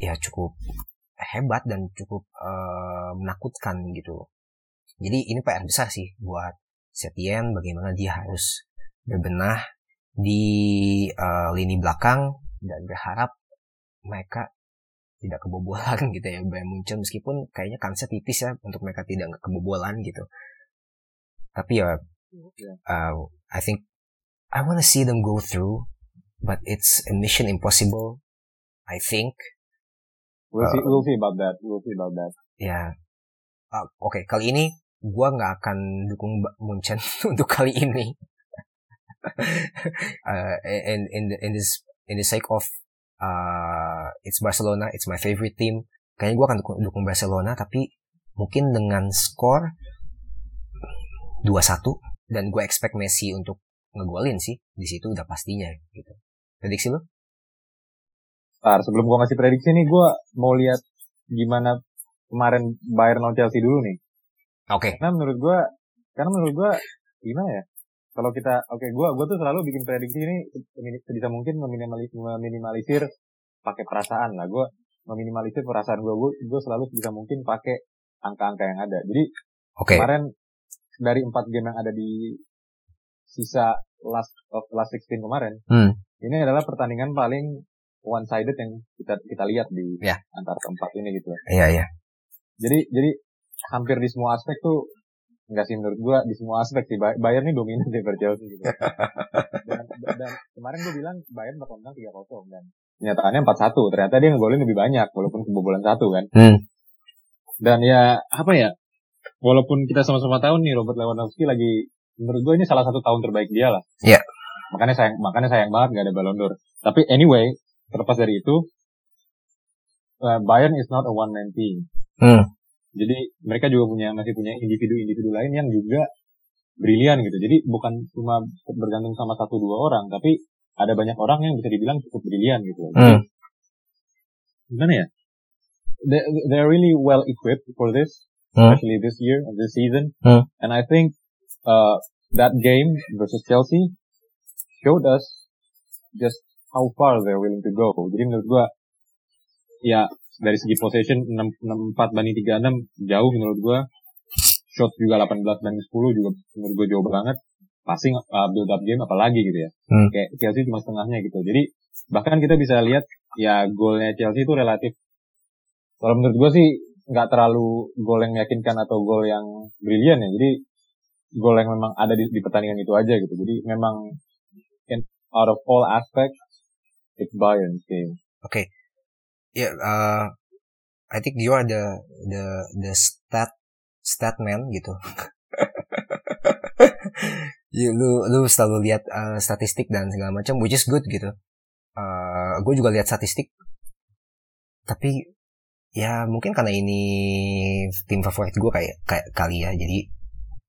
ya cukup hebat dan cukup uh, menakutkan gitu. Jadi ini PR besar sih buat Setien bagaimana dia harus berbenah di uh, lini belakang dan berharap mereka tidak kebobolan *laughs* gitu ya Bayern Munchen. Meskipun kayaknya kansnya tipis ya untuk mereka tidak kebobolan gitu. Tapi ya uh, I think I wanna see them go through but it's a mission impossible I think. We'll see we'll see about that we'll see about that. ya. Yeah. uh, oke okay, kali ini gua nggak akan dukung Munchen *laughs* untuk kali ini *laughs* uh, in in the, in this in the sake of uh, it's Barcelona, it's my favorite team. Kayaknya gue akan dukung, dukung Barcelona, tapi mungkin dengan skor 2-1 dan gue expect Messi untuk ngegolin sih di situ udah pastinya gitu. Prediksi lo? Ntar sebelum gue ngasih prediksi nih, gue mau lihat gimana kemarin Bayern lawan Chelsea dulu nih. Oke. Okay. Karena menurut gue, karena menurut gue gimana ya? Kalau kita oke okay, gua gua tuh selalu bikin prediksi ini sebisa mungkin meminimalisir, meminimalisir pakai perasaan lah. Gue meminimalisir perasaan gue. Gue gue selalu bisa mungkin pakai angka-angka yang ada. Jadi Oke. kemarin dari empat game yang ada di sisa last of last 16 kemarin, Hmm. ini adalah pertandingan paling one sided yang kita kita lihat di Ya. antara keempat ini gitu. Iya iya. Jadi jadi hampir di semua aspek tuh enggak sih menurut gua di semua aspek sih Bay- Bayern nih dominan daripada Chelsea gitu. *laughs* dan, dan kemarin gue bilang Bayern bakal menang 3-0 dan kenyataannya 4-1. Ternyata dia ngegolin lebih banyak walaupun kebobolan satu kan. Hmm. Dan ya apa ya? Walaupun kita sama-sama tahu nih Robert Lewandowski lagi menurut gue ini salah satu tahun terbaik dia lah. Iya. Makanya sayang makanya sayang banget gak ada Ballon d'Or. Tapi anyway, terlepas dari itu uh, Bayern is not a one man team. Hmm. Jadi mereka juga punya masih punya individu-individu lain yang juga brilian gitu. Jadi bukan cuma bergantung sama satu dua orang, tapi ada banyak orang yang bisa dibilang cukup brilian gitu. Jadi, Hmm. gimana ya? They, they're really well equipped for this, Hmm. especially this year, this season. Hmm. And I think uh, that game versus Chelsea showed us just how far they're willing to go. Jadi menurut gua, ya dari segi possession 6, 64 banding 36 jauh menurut gua. Shot juga 18 banding 10 juga menurut gua jauh banget. Passing uh, build up game apalagi gitu ya. Hmm. Kayak Chelsea cuma setengahnya gitu. Jadi bahkan kita bisa lihat ya golnya Chelsea itu relatif. Kalau menurut gua sih nggak terlalu gol yang meyakinkan atau gol yang brilian ya. Jadi gol yang memang ada di, di pertandingan itu aja gitu. Jadi memang in, out of all aspects it's Bayern's game. Yeah, uh, I think you are the the the stat stat man gitu. *laughs* you, lu lu selalu lihat uh, statistik dan segala macam, which is good gitu. Uh, gue juga lihat statistik, tapi ya mungkin karena ini tim favorit gue kayak kayak kali ya, jadi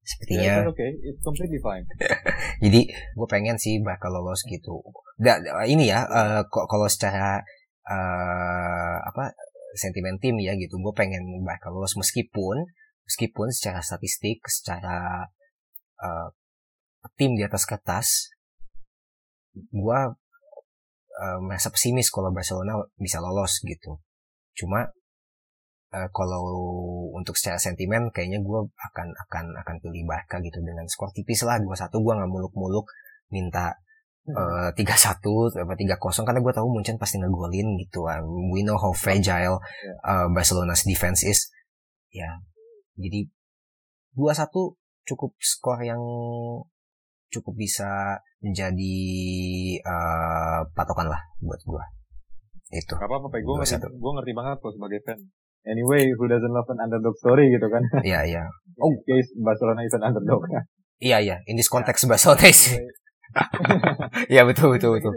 sepertinya Yeah, okay, it's completely fine. *laughs* jadi gue pengen sih bakal lolos gitu. Da, da- ini ya, eh, kok kalau secara eh, apa sentimen tim ya gitu, gue pengen bakal lolos meskipun meskipun secara statistik, secara eh, tim di atas kertas, gue eh, merasa pesimis kalau Barcelona bisa lolos gitu. Cuma eh, kalau untuk secara sentimen kayaknya gue akan akan akan pilih Barca gitu dengan skor tipis lah 2-1 gue nggak muluk-muluk minta tiga satu apa tiga kosong karena gue tahu Munchen pasti ngegolin gitu Ah, we know how fragile uh, Barcelona's defense is ya jadi 2-1 cukup skor yang cukup bisa menjadi eh, patokan lah buat gue itu Gak apa-apa. Gue ngerti, 2-1. gue ngerti banget kok sebagai fan. Anyway, who doesn't love an underdog story gitu kan? iya iya *laughs* Oh, case Barcelona is an underdog. iya iya in this context *laughs* Barcelona is iya betul betul betul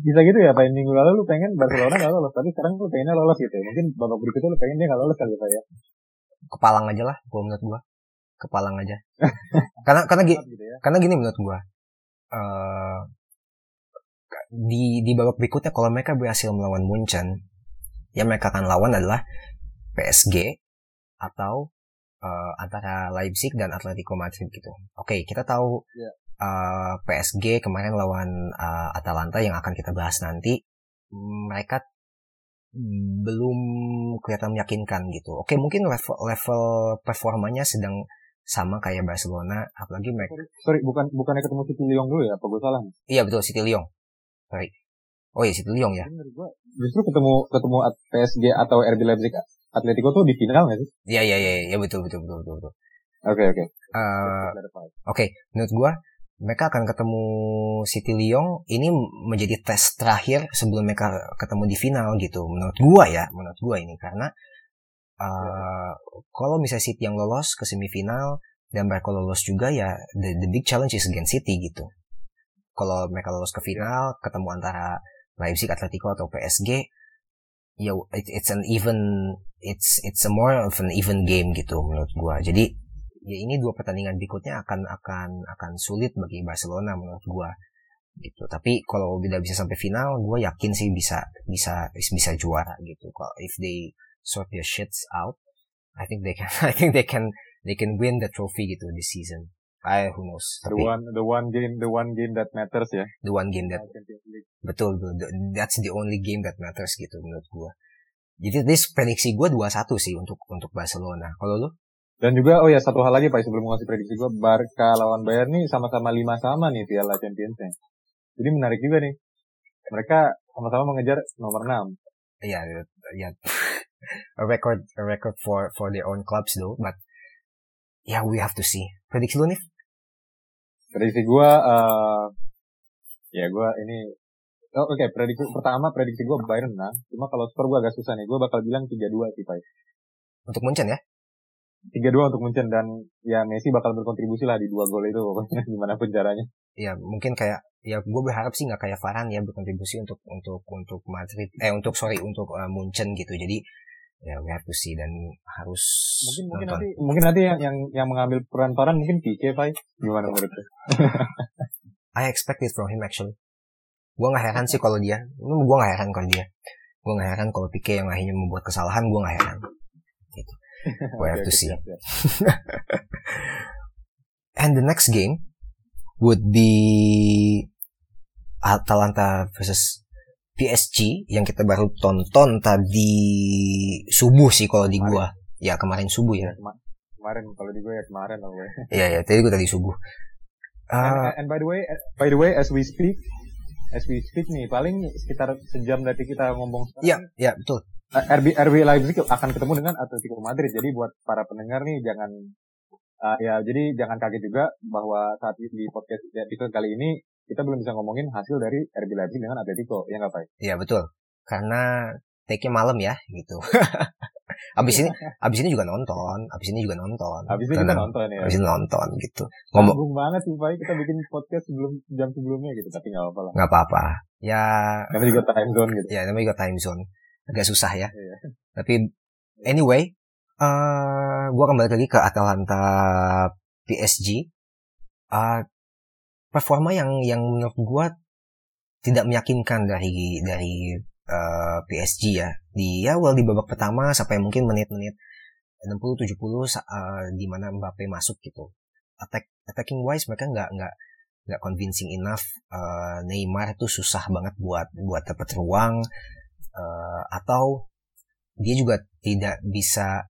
Bisa gitu ya, Pak. Minggu lalu lu pengen Barcelona gak lolos, tapi sekarang lu pengennya lolos gitu ya. Mungkin babak berikutnya lu pengen dia gak lolos kali ya, Pak ya. kepalang aja lah gua menurut gua kepalang aja *laughs* karena karena gi- Gitu ya. karena gini menurut gua eh di di babak berikutnya kalau mereka berhasil melawan Munchen yang mereka akan lawan adalah PSG atau eh, antara Leipzig dan Atletico Madrid gitu. Oke, kita tahu Iya. Eh, PSG kemarin lawan eh, Atalanta yang akan kita bahas nanti mereka belum kelihatan meyakinkan gitu. Oke, mungkin level level performanya sedang sama kayak Barcelona, apalagi mereka Sorry, bukan bukannya ketemu City Lyon dulu ya? Apa gue salah? Iya betul City Lyon. Right. Oh iya City Lyon ya. Gua justru ketemu ketemu at- PSG atau RB Leipzig Atletico tuh di final gak sih? Iya iya iya iya betul betul betul betul. betul. Oke oke. Eh, Oke, menurut gua mereka akan ketemu City Lyon ini menjadi tes terakhir sebelum mereka ketemu di final gitu. Menurut gua ya, menurut gua ini karena eh kalau misalnya City yang lolos ke semifinal dan mereka lolos juga ya the, the big challenge is against City gitu. Kalau mereka lolos ke final ketemu antara Leipzig, Atletico atau PSG, ya it, it's an even it's it's a more of an even game gitu menurut gua. Jadi ya ini dua pertandingan berikutnya akan akan akan sulit bagi Barcelona menurut gua gitu. Tapi kalau tidak bisa sampai final, gua yakin sih bisa bisa bisa juara gitu. Kalau if they sort their shits out, I think they can *laughs* I think they can they can win the trophy gitu this season. I who knows. The Tapi one the one game the one game that matters ya. the one game that betul, betul. That's the only game that matters gitu menurut gue. Jadi this prediksi gue 2-1 sih untuk untuk Barcelona. Kalau lu? Dan juga, oh ya satu hal lagi Pak, sebelum ngasih prediksi gue, Barca lawan Bayern nih sama-sama lima sama nih Piala Champions-nya. Jadi menarik juga nih. Mereka sama-sama mengejar nomor 6. Iya, ya. a record a record for for their own clubs though, but yeah, we have to see. Prediksi lu nih? Prediksi gue, uh, ya gue ini Oh, Oke, okay. prediksi pertama prediksi gue Bayern menang. Cuma kalau skor gue agak susah nih. Gue bakal bilang 3-2 sih, Pak. Untuk Munchen ya? 3-2 untuk Munchen dan ya Messi bakal berkontribusi lah di dua gol itu pokoknya *laughs* gimana pun caranya. Ya mungkin kayak ya gue berharap sih nggak kayak Varane ya berkontribusi untuk untuk untuk Madrid eh untuk sorry untuk uh, Munchen gitu. Jadi ya we have to see dan harus mungkin mungkin nanti mungkin nanti yang yang yang mengambil peran Varane mungkin Pique, Pak. Gimana menurut *laughs* I expect it from him actually. Gue gak heran sih kalau dia. Gue gak heran kalau dia. Gue gak heran kalau Pique yang akhirnya membuat kesalahan. Gue gak heran. We have to see. *laughs* And the next game would be Atalanta versus PSG yang kita baru tonton tadi subuh sih kalau di gua. Ya kemarin subuh ya. Kemarin kalau di gua ya kemarin lah gue. Iya ya, tadi gua tadi subuh. Uh, and, ah. and by the way, by the way, as we speak, as we speak nih, paling sekitar sejam dari kita ngomong Iya, iya betul. RB RB Leipzig akan ketemu dengan Atletico Madrid. Jadi buat para pendengar nih jangan uh, ya jadi jangan kaget juga bahwa saat di podcast episode kali ini kita belum bisa ngomongin hasil dari RB Leipzig dengan Atletico, ya nggak Pak? Iya betul. Karena take-nya malam ya gitu. *laughs* abis ini abis ini juga nonton, abis ini juga nonton. Abis ini kita nonton ya. Abis ini nonton gitu. Ngomong Sambung banget sih Pak, kita bikin podcast sebelum jam sebelumnya gitu, tapi nggak apa-apa lah. Nggak apa-apa. Ya. Namanya juga time zone gitu. Ya, namanya juga time zone. Agak susah ya. Iya. Tapi anyway, uh, eh, gue kembali lagi ke Atalanta PSG. Uh, performa yang yang menurut gue tidak meyakinkan dari dari uh, eh, PSG ya. Di ya well di babak pertama sampai mungkin menit-menit 60 70 uh, di mana Mbappe masuk gitu. Attack attacking wise mereka nggak nggak nggak convincing enough. Uh, Neymar itu susah banget buat buat dapat ruang uh, atau dia juga tidak bisa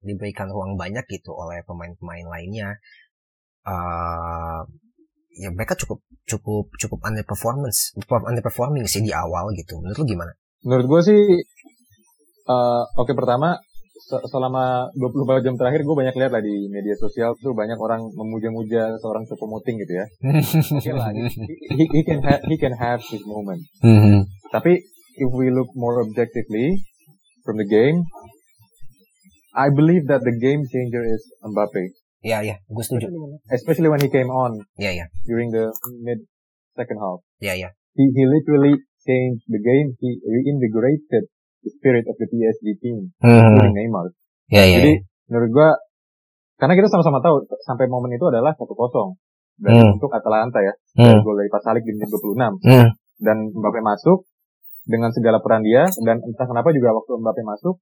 diberikan ruang banyak gitu oleh pemain-pemain lainnya. Uh, ya mereka cukup cukup cukup underperformance underperforming sih di awal gitu menurut lu gimana menurut gue sih uh, oke okay, pertama selama 24 jam terakhir gue banyak lihat lah di media sosial tuh banyak orang memuja-muja seorang Choupo-Moting gitu ya. *laughs* okay lah, he, he, can have, he can have his moment. Mm-hmm. Tapi if we look more objectively from the game, I believe that the game changer is Mbappe. Iya, iya, gue setuju. Especially when he came on. Iya, iya. During the mid second half. Iya, iya. He he literally changed the game. He reinvigorated the spirit of the PSG team, mm-hmm. Neymar. Iya, iya. Jadi menurut gue, karena kita sama-sama tahu sampai momen itu adalah satu kosong dan mm. untuk Atalanta ya, mm. gol dari Pasalik di menit 26 mm. dan Mbappe masuk dengan segala peran dia dan entah kenapa juga waktu Mbappe masuk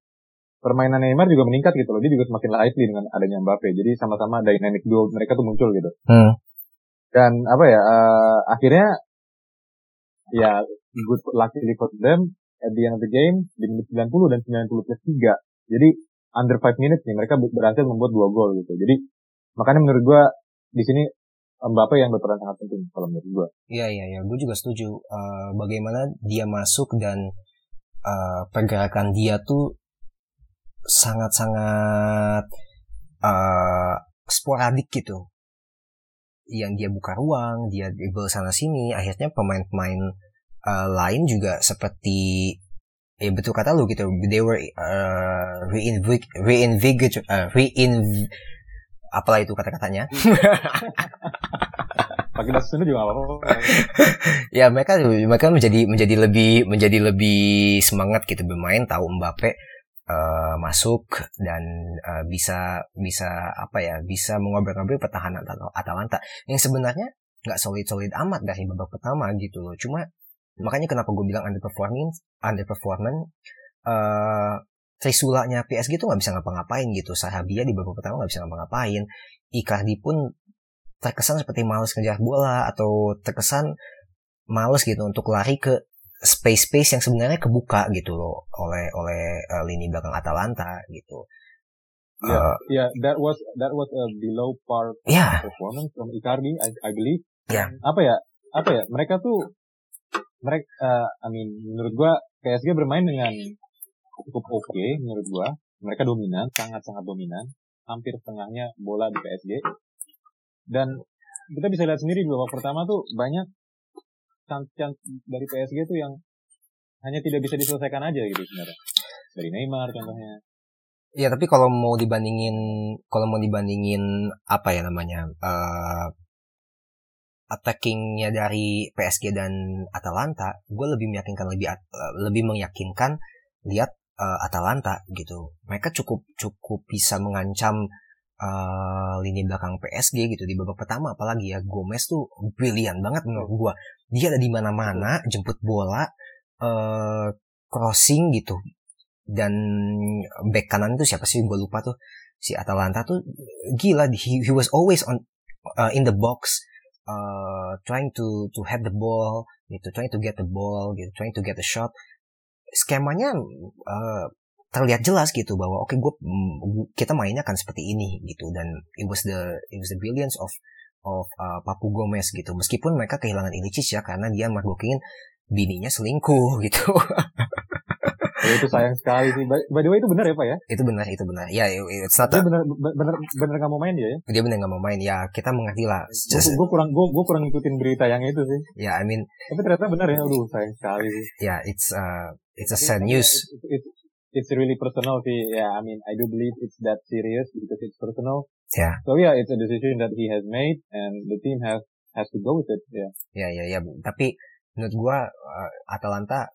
permainan Neymar juga meningkat gitu loh. Dia juga semakin lively dengan adanya Mbappe. Jadi sama-sama dynamic duo mereka tuh muncul gitu. Hmm. Dan apa ya, uh, akhirnya ya good luckily for them at the end of the game di menit 90 dan 90 plus 3. Jadi under 5 minutes nih mereka berhasil membuat dua gol gitu. Jadi makanya menurut gua di sini Mbappe yang berperan sangat penting kalau menurut gua. Iya iya iya, gue juga setuju. Uh, bagaimana dia masuk dan uh, pergerakan dia tuh sangat-sangat uh, sporadik gitu yang dia buka ruang dia dribble sana sini akhirnya pemain-pemain uh, lain juga seperti ya betul kata lu gitu they were uh, reinvig reinvigorate uh, rein apalah itu kata-katanya. *laughs* Pakai bahasa Sunda juga apa-apa. Ya mereka mereka menjadi menjadi lebih menjadi lebih semangat gitu bermain tahu Mbappe uh, masuk dan uh, bisa bisa apa ya bisa mengobrol-ngobrol pertahanan Atalanta. Yang sebenarnya nggak solid-solid amat dari babak pertama gitu loh. Cuma makanya kenapa gue bilang underperforming underperformance uh, Trisulanya PSG tuh nggak bisa ngapa-ngapain gitu Sahabia di babak pertama nggak bisa ngapa-ngapain Icardi pun terkesan seperti males ngejar bola atau terkesan males gitu untuk lari ke space-space yang sebenarnya kebuka gitu loh oleh oleh uh, lini belakang Atalanta gitu. Yeah, uh, yeah, that was that was a below par yeah. performance from Icardi, I, I believe. Yeah. Apa ya? Apa ya? Mereka tuh mereka, uh, I mean, menurut gua PSG bermain dengan cukup oke okay, menurut gua. Mereka dominan, sangat-sangat dominan. Hampir setengahnya bola di PSG. Dan kita bisa lihat sendiri di babak pertama tuh banyak chance-chance dari PSG itu yang hanya tidak bisa diselesaikan aja gitu sebenarnya. Dari Neymar contohnya. Ya tapi kalau mau dibandingin kalau mau dibandingin apa ya namanya uh, attackingnya dari PSG dan Atalanta, gue lebih meyakinkan lebih uh, lebih meyakinkan lihat uh, Atalanta gitu. Mereka cukup cukup bisa mengancam uh, lini belakang PSG gitu di babak pertama. Apalagi ya Gomez tuh brilian banget menurut gua. Dia ada di mana-mana jemput bola uh, crossing gitu. Dan back kanan itu siapa sih? Gue lupa tuh. Si Atalanta tuh gila he, he was always on uh, in the box uh, trying to to have the ball gitu. Trying to get the ball gitu. Trying to get the shot skemanya uh, terlihat jelas gitu bahwa oke okay, gue mm, kita mainnya kan seperti ini gitu. Dan it was the it was the brilliance of of uh, Papu Gomez gitu. Meskipun mereka kehilangan Ilicic ya karena dia marbokin bininya selingkuh *laughs* gitu Ya, itu *laughs* sayang sekali sih. By, by the way itu benar ya pak ya? Itu benar, itu benar. Ya, it's not dia benar benar benar nggak mau main dia ya? Dia benar nggak mau main. Ya, kita mengerti lah. Gue kurang gue gue kurang ngikutin berita yang itu sih. Ya, yeah, I mean. Tapi ternyata benar ya. Aduh, sayang sekali sih. Ya, yeah, it's uh it's a sad news. It's, it's, it's really personal sih. Yeah, I mean, I do believe it's that serious because it's personal. Yeah. So yeah, it's a decision that he has made and the team has has to go with it. Yeah. Ya, yeah, ya, yeah, ya. Yeah. Tapi menurut gua uh, Atalanta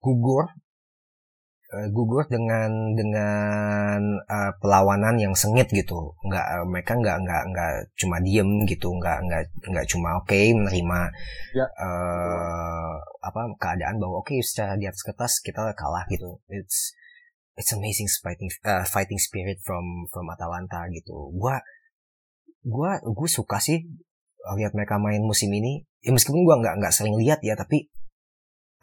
gugur gugur dengan dengan uh, perlawanan yang sengit gitu. Nggak uh, mereka nggak nggak nggak cuma diem gitu. Nggak nggak nggak cuma oke okay, menerima ya. uh, apa keadaan bahwa oke okay, secara di atas kertas kita kalah gitu. It's it's amazing fighting uh, fighting spirit from from Atalanta gitu. Gua gua gue suka sih lihat mereka main musim ini. Ya meskipun gua nggak nggak sering lihat ya tapi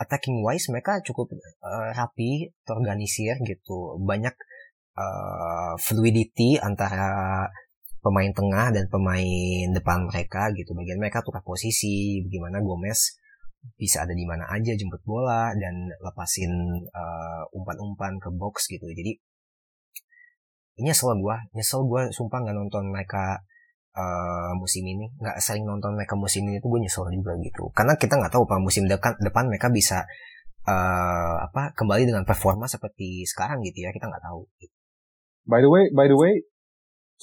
attacking wise mereka cukup uh, rapi, terorganisir gitu. Banyak uh, fluidity antara pemain tengah dan pemain depan mereka gitu. Bagian mereka tukar posisi, bagaimana Gomez bisa ada di mana aja jemput bola dan lepasin uh, umpan-umpan ke box gitu. Jadi nyesel gue, nyesel gue sumpah nggak nonton mereka uh, musim ini nggak sering nonton mereka musim ini tuh gue nyesel juga gitu karena kita nggak tahu apa musim depan depan mereka bisa uh, apa kembali dengan performa seperti sekarang gitu ya kita nggak tahu gitu. by the way by the way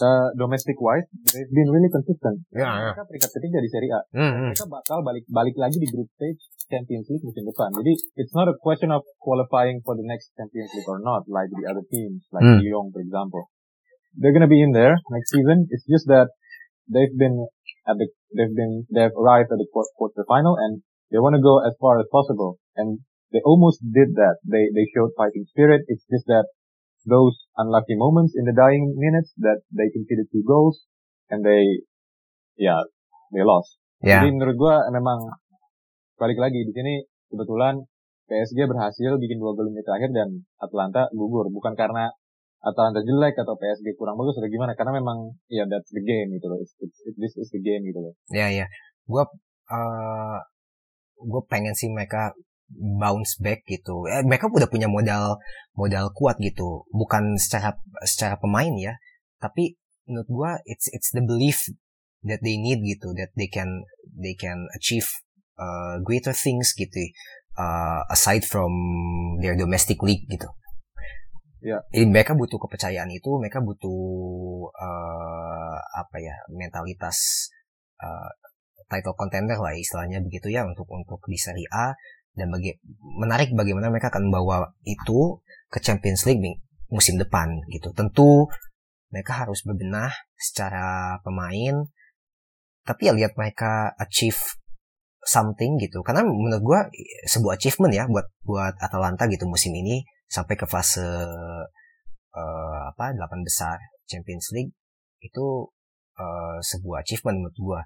uh, domestic wise they've been really consistent ya, ya. mereka peringkat ketiga di Serie A hmm, hmm. mereka bakal balik balik lagi di group stage Champions League musim depan jadi it's not a question of qualifying for the next Champions League or not like the other teams like hmm. Lyon for example they're gonna be in there next season it's just that they've been at the they've been they've arrived at the quarter final and they want to go as far as possible and they almost did that. They they showed fighting spirit. It's just that those unlucky moments in the dying minutes that they conceded two goals and they yeah they lost. Yeah. Jadi menurut gua memang balik lagi di sini kebetulan PSG berhasil bikin dua gol menit terakhir dan Atlanta gugur bukan karena Atalanta jelek atau PSG kurang bagus atau gimana? Karena memang ya yeah, that's the game gitu loh. It, this is the game gitu loh. Ya yeah, ya. Yeah. gue uh, gue pengen sih mereka bounce back gitu. Eh, mereka udah punya modal modal kuat gitu. Bukan secara secara pemain ya. Tapi menurut gue it's it's the belief that they need gitu. That they can they can achieve uh, greater things gitu. Uh, aside from their domestic league gitu Ya. Yeah. mereka butuh kepercayaan itu, mereka butuh uh, apa ya mentalitas uh, title contender lah istilahnya begitu ya untuk untuk di Serie A dan bagi menarik bagaimana mereka akan membawa itu ke Champions League musim depan gitu. Tentu mereka harus berbenah secara pemain, tapi ya lihat mereka achieve something gitu. Karena menurut gue sebuah achievement ya buat buat Atalanta gitu musim ini sampai ke fase uh, apa delapan besar Champions League itu uh, sebuah achievement menurut gua.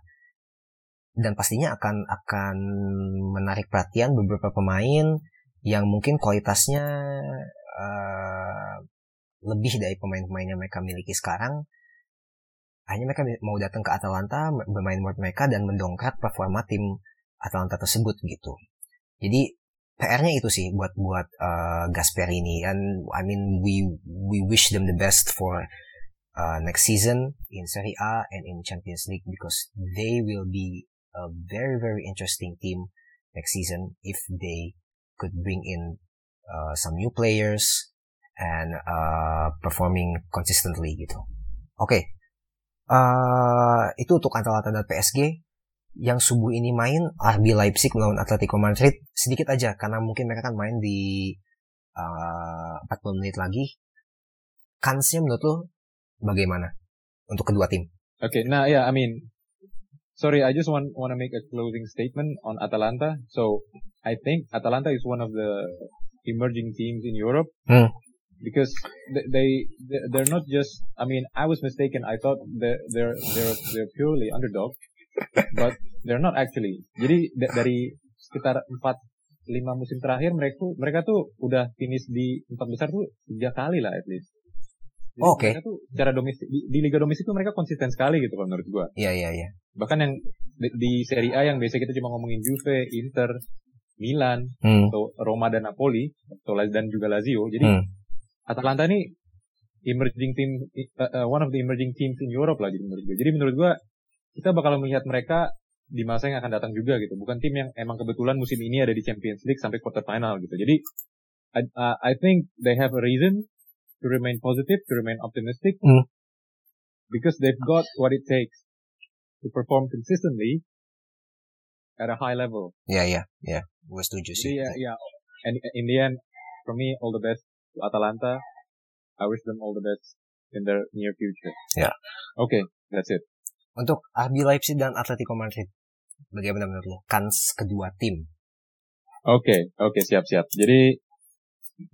Dan pastinya akan akan menarik perhatian beberapa pemain yang mungkin kualitasnya uh, lebih dari pemain-pemain yang mereka miliki sekarang. Hanya mereka mau datang ke Atalanta bermain buat mereka dan mendongkrak performa tim Atalanta tersebut gitu. Jadi PR-nya itu sih buat buat uh, Gasperini and I mean we we wish them the best for uh, next season in Serie A and in Champions League because they will be a very very interesting team next season if they could bring in uh, some new players and uh, performing consistently gitu. Oke, okay. uh, itu untuk Atalanta dan PSG yang subuh ini main RB Leipzig melawan Atletico Madrid sedikit aja karena mungkin mereka kan main di uh, 40 menit lagi. Kansnya menurut lo bagaimana untuk kedua tim? Oke, okay, nah ya, yeah, I mean, sorry, I just want want to make a closing statement on Atalanta. So I think Atalanta is one of the emerging teams in Europe. Hmm. Because they, they they're not just I mean I was mistaken I thought they're they're they're, they're purely underdog but they're not actually. Jadi dari sekitar 4 5 musim terakhir mereka mereka tuh udah finish di empat besar tuh tiga kali lah at least. Oh, Oke. Okay. Mereka tuh secara domestik di, di liga domestik tuh mereka konsisten sekali gitu kalau menurut gua. Iya iya iya. Bahkan yang di, di Serie A yang biasa kita cuma ngomongin Juve, Inter, Milan, hmm. atau Roma dan Napoli, atau dan juga Lazio. Jadi hmm. Atalanta ini emerging team uh, uh, one of the emerging teams in Europe lah jadi menurut gue. Jadi menurut gua kita bakal melihat mereka di masa yang akan datang juga gitu. Bukan tim yang emang kebetulan musim ini ada di Champions League sampai quarter final gitu. Jadi I, uh, I think they have a reason to remain positive, to remain optimistic, mm. because they've got what it takes to perform consistently at a high level. Ya yeah, ya ya, gue setuju sih. Ya ya, and in the end, for me all the best to Atalanta. I wish them all the best in their near future. Ya. Yeah. Okay, that's it. Untuk RB Leipzig dan Atletico Madrid, bagaimana menurut lo? Kans kedua tim. Oke, okay, oke, okay, siap-siap. Jadi,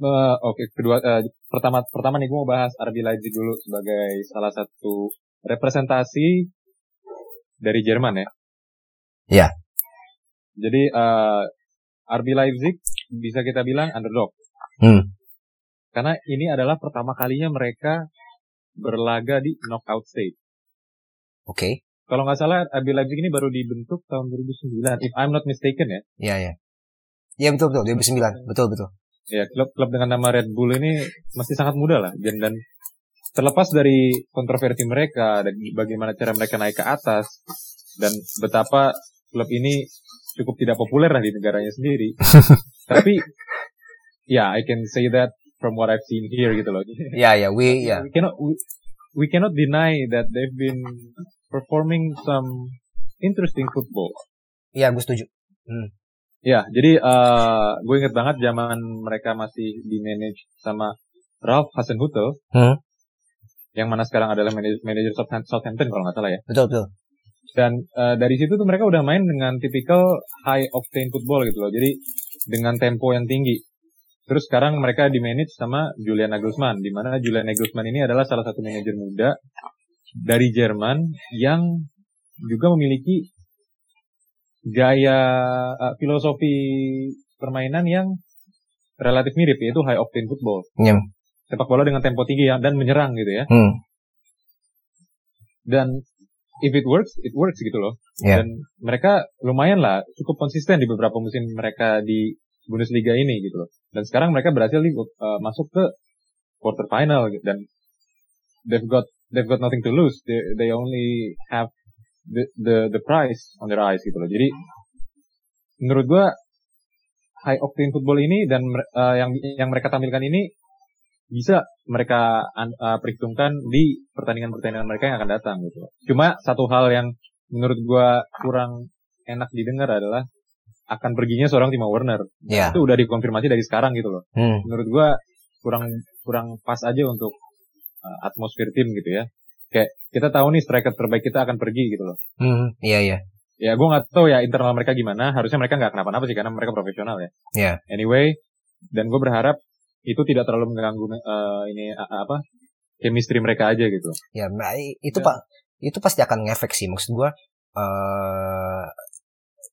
uh, oke, okay, kedua, uh, pertama, pertama nih gue mau bahas RB Leipzig dulu sebagai salah satu representasi dari Jerman ya. Ya. Jadi, uh, eh, RB Leipzig bisa kita bilang underdog. Hmm. Karena ini adalah pertama kalinya mereka berlaga di knockout stage. Oke. Okay. Kalau nggak salah RB Leipzig ini baru dibentuk tahun 2009, if I'm not mistaken ya. Iya, iya. Iya betul betul 2009, betul betul. Ya klub-klub dengan nama Red Bull ini masih sangat muda lah dan dan terlepas dari kontroversi mereka dan bagaimana cara mereka naik ke atas dan betapa klub ini cukup tidak populer lah di negaranya sendiri. *laughs* Tapi ya yeah, I can say that from what I've seen here gitu loh. Ya ya we ya. Yeah. We cannot we, we cannot deny that they've been performing some interesting football. Iya, gue setuju. Hmm. Ya, jadi uh, gue inget banget zaman mereka masih di manage sama Ralph Hasenhutel, hmm. yang mana sekarang adalah manajer Southampton kalau nggak salah ya. Betul betul. Dan uh, dari situ tuh mereka udah main dengan tipikal high octane football gitu loh. Jadi dengan tempo yang tinggi. Terus sekarang mereka di manage sama Julian Nagelsmann, di mana Julian Nagelsmann ini adalah salah satu manajer muda dari Jerman yang juga memiliki gaya uh, filosofi permainan yang relatif mirip yaitu high octane football. Yeah. Sepak bola dengan tempo tinggi ya, dan menyerang gitu ya. Hmm. Dan if it works, it works gitu loh. Yeah. Dan mereka lumayan lah cukup konsisten di beberapa musim mereka di Bundesliga ini gitu loh. Dan sekarang mereka berhasil uh, masuk ke quarter final gitu. dan they've got they've got nothing to lose. They they only have the the the prize on their eyes gitu loh. Jadi menurut gua high octane football ini dan uh, yang yang mereka tampilkan ini bisa mereka uh, perhitungkan di pertandingan-pertandingan mereka yang akan datang gitu. Cuma satu hal yang menurut gua kurang enak didengar adalah akan perginya seorang Timo Werner. Yeah. Itu udah dikonfirmasi dari sekarang gitu loh. Hmm. Menurut gua kurang kurang pas aja untuk uh, atmosfer tim gitu ya. Kayak kita tahu nih striker terbaik kita akan pergi gitu loh. Hmm, iya iya. Ya gue nggak tahu ya internal mereka gimana. Harusnya mereka nggak kenapa-napa sih karena mereka profesional ya. Iya. Yeah. Anyway, dan gue berharap itu tidak terlalu mengganggu uh, ini uh, apa chemistry mereka aja gitu. Ya, itu ya. pak itu pasti akan ngefek sih maksud gue. Uh,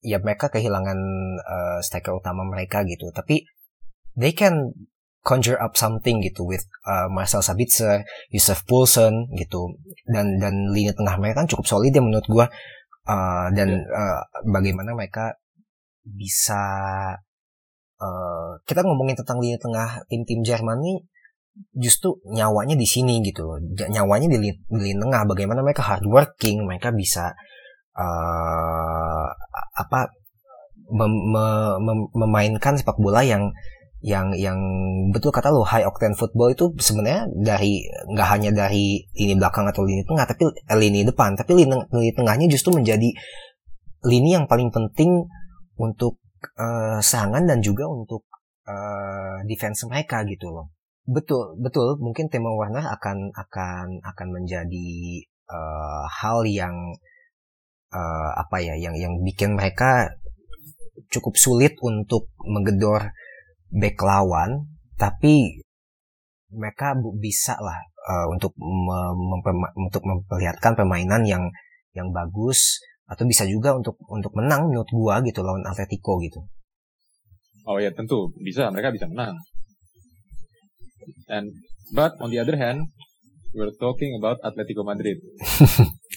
ya mereka kehilangan uh, striker utama mereka gitu tapi they can conjure up something gitu with uh, Marcel Sabitzer, Yusuf Poulsen gitu. Dan dan lini tengah mereka kan cukup solid ya menurut gua. Uh, dan uh, bagaimana mereka bisa uh, kita ngomongin tentang lini tengah tim-tim Jerman nih justru nyawanya di sini gitu nyawanya di lini, di lini tengah. Bagaimana mereka hardworking mereka bisa uh, apa mem, mem, memainkan sepak bola yang yang yang betul kata lo high octane football itu sebenarnya dari nggak hanya dari lini belakang atau lini tengah tapi eh, lini depan. Tapi lini, lini tengahnya justru menjadi lini yang paling penting untuk uh, serangan dan juga untuk uh, defense mereka gitu loh. Betul betul. Mungkin tema Warner akan akan akan menjadi uh, hal yang uh, apa ya yang yang bikin mereka cukup sulit untuk menggedor back lawan tapi mereka bisa lah uh, untuk mem untuk memperlihatkan permainan yang yang bagus atau bisa juga untuk untuk menang menurut gua gitu lawan Atletico gitu. Oh ya tentu bisa mereka bisa menang. And but on the other hand, we're talking about Atletico Madrid.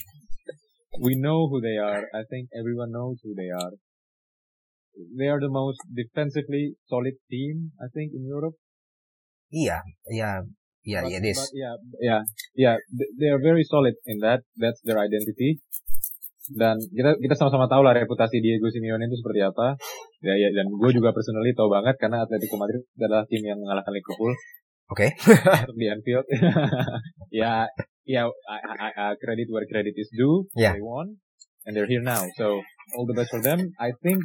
*laughs* we know who they are. I think everyone knows who they are they are the most defensively solid team I think in Europe. Iya, iya, iya, iya, this. Yeah, yeah, yeah. They are very solid in that. That's their identity. Dan kita kita sama-sama tahu lah reputasi Diego Simeone itu seperti apa. Ya, ya. Dan gue juga personally tahu banget karena Atletico Madrid adalah tim yang mengalahkan Liverpool. Oke. Okay. *laughs* di Anfield. *laughs* ya, ya. Credit where credit is due. Yeah. They won, and they're here now. So all the best for them. I think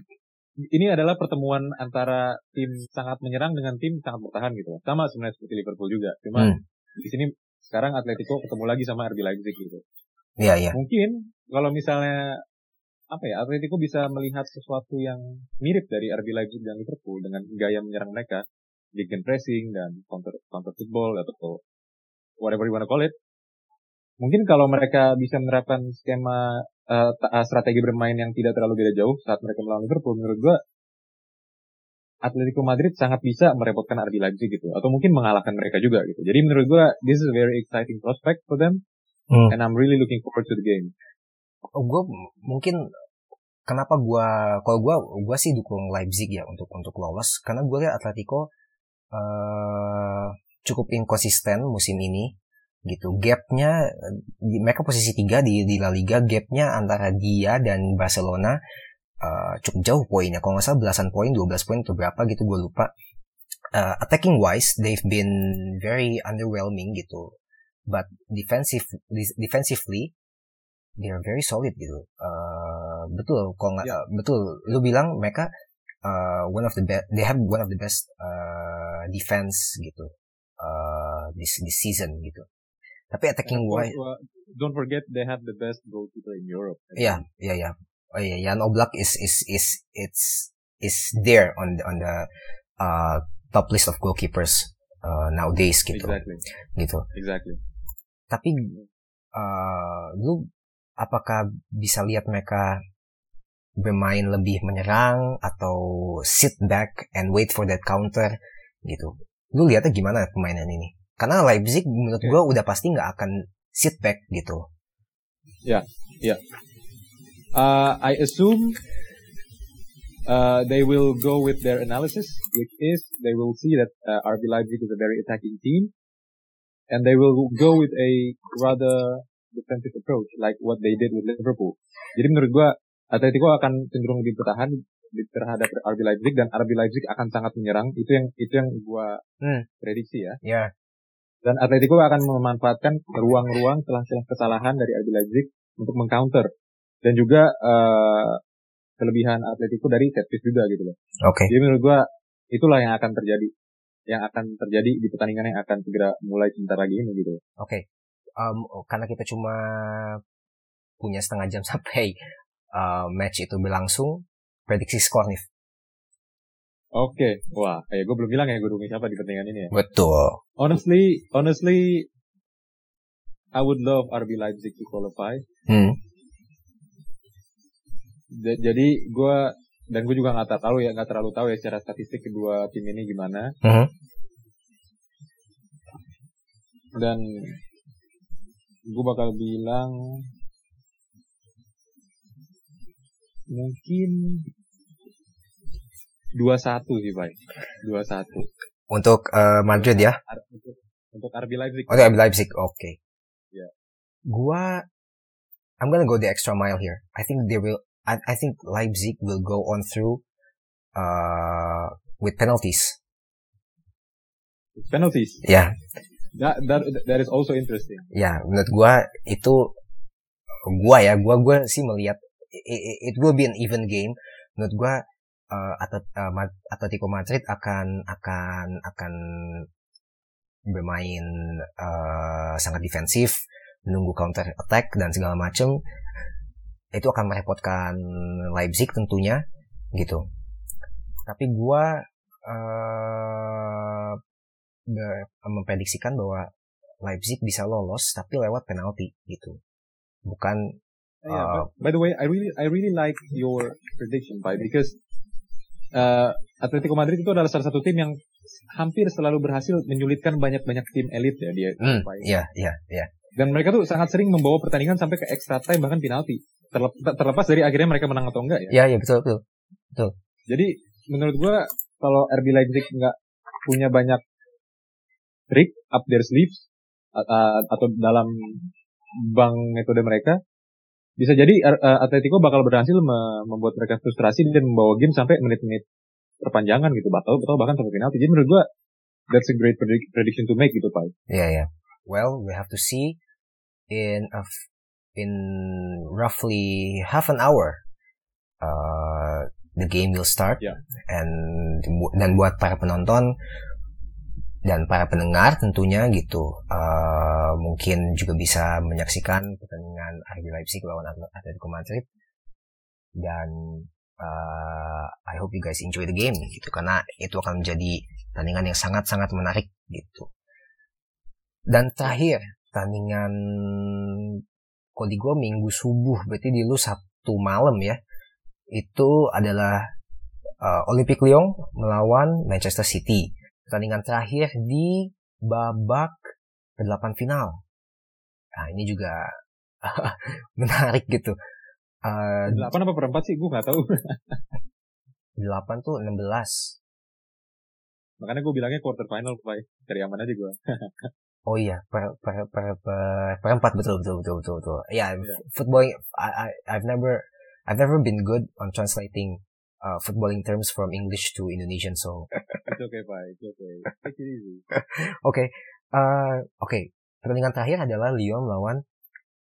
ini adalah pertemuan antara tim sangat menyerang dengan tim sangat bertahan gitu. Sama sebenarnya seperti Liverpool juga. Cuma hmm. di sini sekarang Atletico ketemu lagi sama RB Leipzig gitu. Iya, iya. Mungkin kalau misalnya apa ya, Atletico bisa melihat sesuatu yang mirip dari RB Leipzig dan Liverpool dengan gaya menyerang mereka, big pressing dan counter counter football atau whatever you wanna call it. Mungkin kalau mereka bisa menerapkan skema uh, strategi bermain yang tidak terlalu beda jauh saat mereka melawan Liverpool, menurut gue Atletico Madrid sangat bisa merepotkan RB Leipzig gitu, atau mungkin mengalahkan mereka juga gitu. Jadi menurut gue this is a very exciting prospect for them, hmm. and I'm really looking forward to the game. Oh, gue mungkin kenapa gue kalau gue gue sih dukung Leipzig ya untuk untuk lolos karena gue lihat Atletico uh, cukup inkonsisten musim ini gitu. Gapnya mereka posisi tiga di di La Liga. Gapnya antara dia dan Barcelona uh, cukup jauh poinnya. Kalau nggak salah belasan poin 12 poin atau berapa gitu gue lupa. Uh, attacking wise they've been very underwhelming gitu. But defensive defensively they are very solid gitu. Uh, betul kalau nggak yeah. betul. Lu bilang mereka uh, one of the best they have one of the best uh, defense gitu. Uh, this this season gitu tapi attacking wise. Don't forget they have the best goalkeeper in Europe. Iya, iya, iya. Oh iya, Jan Oblak is is is it's is there on the on the uh, top list of goalkeepers uh, nowadays gitu. Exactly. Gitu. Exactly. Tapi uh, lu apakah bisa lihat mereka bermain lebih menyerang atau sit back and wait for that counter gitu. Lu lihatnya gimana permainan ini? Karena Leipzig menurut gue udah pasti nggak akan sit back gitu. Ya, yeah, ya. Yeah. Uh, I assume uh, they will go with their analysis, which is they will see that uh, RB Leipzig is a very attacking team, and they will go with a rather defensive approach, like what they did with Liverpool. Jadi menurut gue, Atletico akan cenderung lebih bertahan terhadap RB Leipzig dan RB Leipzig akan sangat menyerang. Itu yang itu yang gue hmm. prediksi ya. Yeah. Dan Atletico akan memanfaatkan ruang-ruang celah-celah kesalahan dari RB Leipzig untuk mengcounter. Dan juga uh, kelebihan Atletico dari set piece juga gitu loh. Oke. Okay. Jadi menurut gua itulah yang akan terjadi. Yang akan terjadi di pertandingan yang akan segera mulai sebentar lagi ini gitu. Oke. Okay. Um, karena kita cuma punya setengah jam *laughs* sampai uh, match itu berlangsung, prediksi skor nih Oke, okay. wah, kayak gue belum bilang ya gue dukung siapa di pertandingan ini ya. Betul. Honestly, honestly, I would love RB Leipzig to qualify. Hmm. jadi gue dan gue juga nggak tahu ya nggak terlalu tahu ya secara statistik kedua tim ini gimana Mhm. dan gue bakal bilang mungkin dua satu sih Pak dua satu Untuk eh, Madrid ya. untuk untuk RB Leipzig Untuk RB Leipzig, oke. Iya. Gua, I'm gonna go the extra mile here. I think they will. I, I think Leipzig will go on through uh, with penalties. penalties Ya, that, that that is also interesting ya. Menurut gua itu gua ya, gua gua sih melihat it, it- it will be an even game. Menurut gua uh, Atletico Madrid akan akan akan bermain uh, sangat defensif, menunggu counter attack dan segala macam. Itu akan merepotkan Leipzig tentunya gitu. Tapi gua uh, memprediksikan bahwa Leipzig bisa lolos tapi lewat penalti gitu. Bukan Yeah, Uh, but by the way, I really I really like your prediction, Pak, because uh, Atletico Madrid itu adalah salah satu tim yang hampir selalu berhasil menyulitkan banyak-banyak tim elit ya dia. hmm, iya iya iya. Dan mereka tuh sangat sering membawa pertandingan sampai ke extra time bahkan penalti. Terlep- terlepas dari akhirnya mereka menang atau enggak ya. Iya iya betul betul. Jadi menurut gua kalau RB Leipzig nggak punya banyak trick up their sleeves a- atau dalam bank metode mereka, bisa jadi uh, Atletico bakal berhasil me- membuat mereka frustrasi dan membawa game sampai menit-menit perpanjangan gitu, atau atau bahkan sampai penalti. Jadi menurut gua that's a great predic- prediction to make gitu, Pak. Yeah, yeah. Well, we have to see in a in roughly half an hour. Uh, the game will start, Yeah. and dan buat para penonton dan para pendengar tentunya gitu, uh, mungkin juga bisa menyaksikan pertandingan RB Leipzig lawan Atl- Atletico Madrid dan uh, I hope you guys enjoy the game gitu karena itu akan menjadi pertandingan yang sangat-sangat menarik gitu. Dan terakhir, pertandingan kalau gue minggu subuh, berarti di lu Sabtu malam ya. Itu adalah uh, Olympique Lyon melawan Manchester City. Pertandingan terakhir di babak delapan final. Nah, ini juga *laughs* menarik gitu. Uh, Delapan apa perempat sih? Gue nggak tahu. *laughs* 8 tuh 16. Makanya gue bilangnya quarter final, Pak. Cari aman aja gue. *laughs* Oh iya, per per per per perempat betul betul betul betul betul. Ya, Iya. footballing I, I I've never I've never been good on translating uh, footballing terms from English to Indonesian. So *laughs* It's okay, Pak. It's okay. Take it easy. *laughs* oke, uh, oke. Pertandingan terakhir adalah Lyon melawan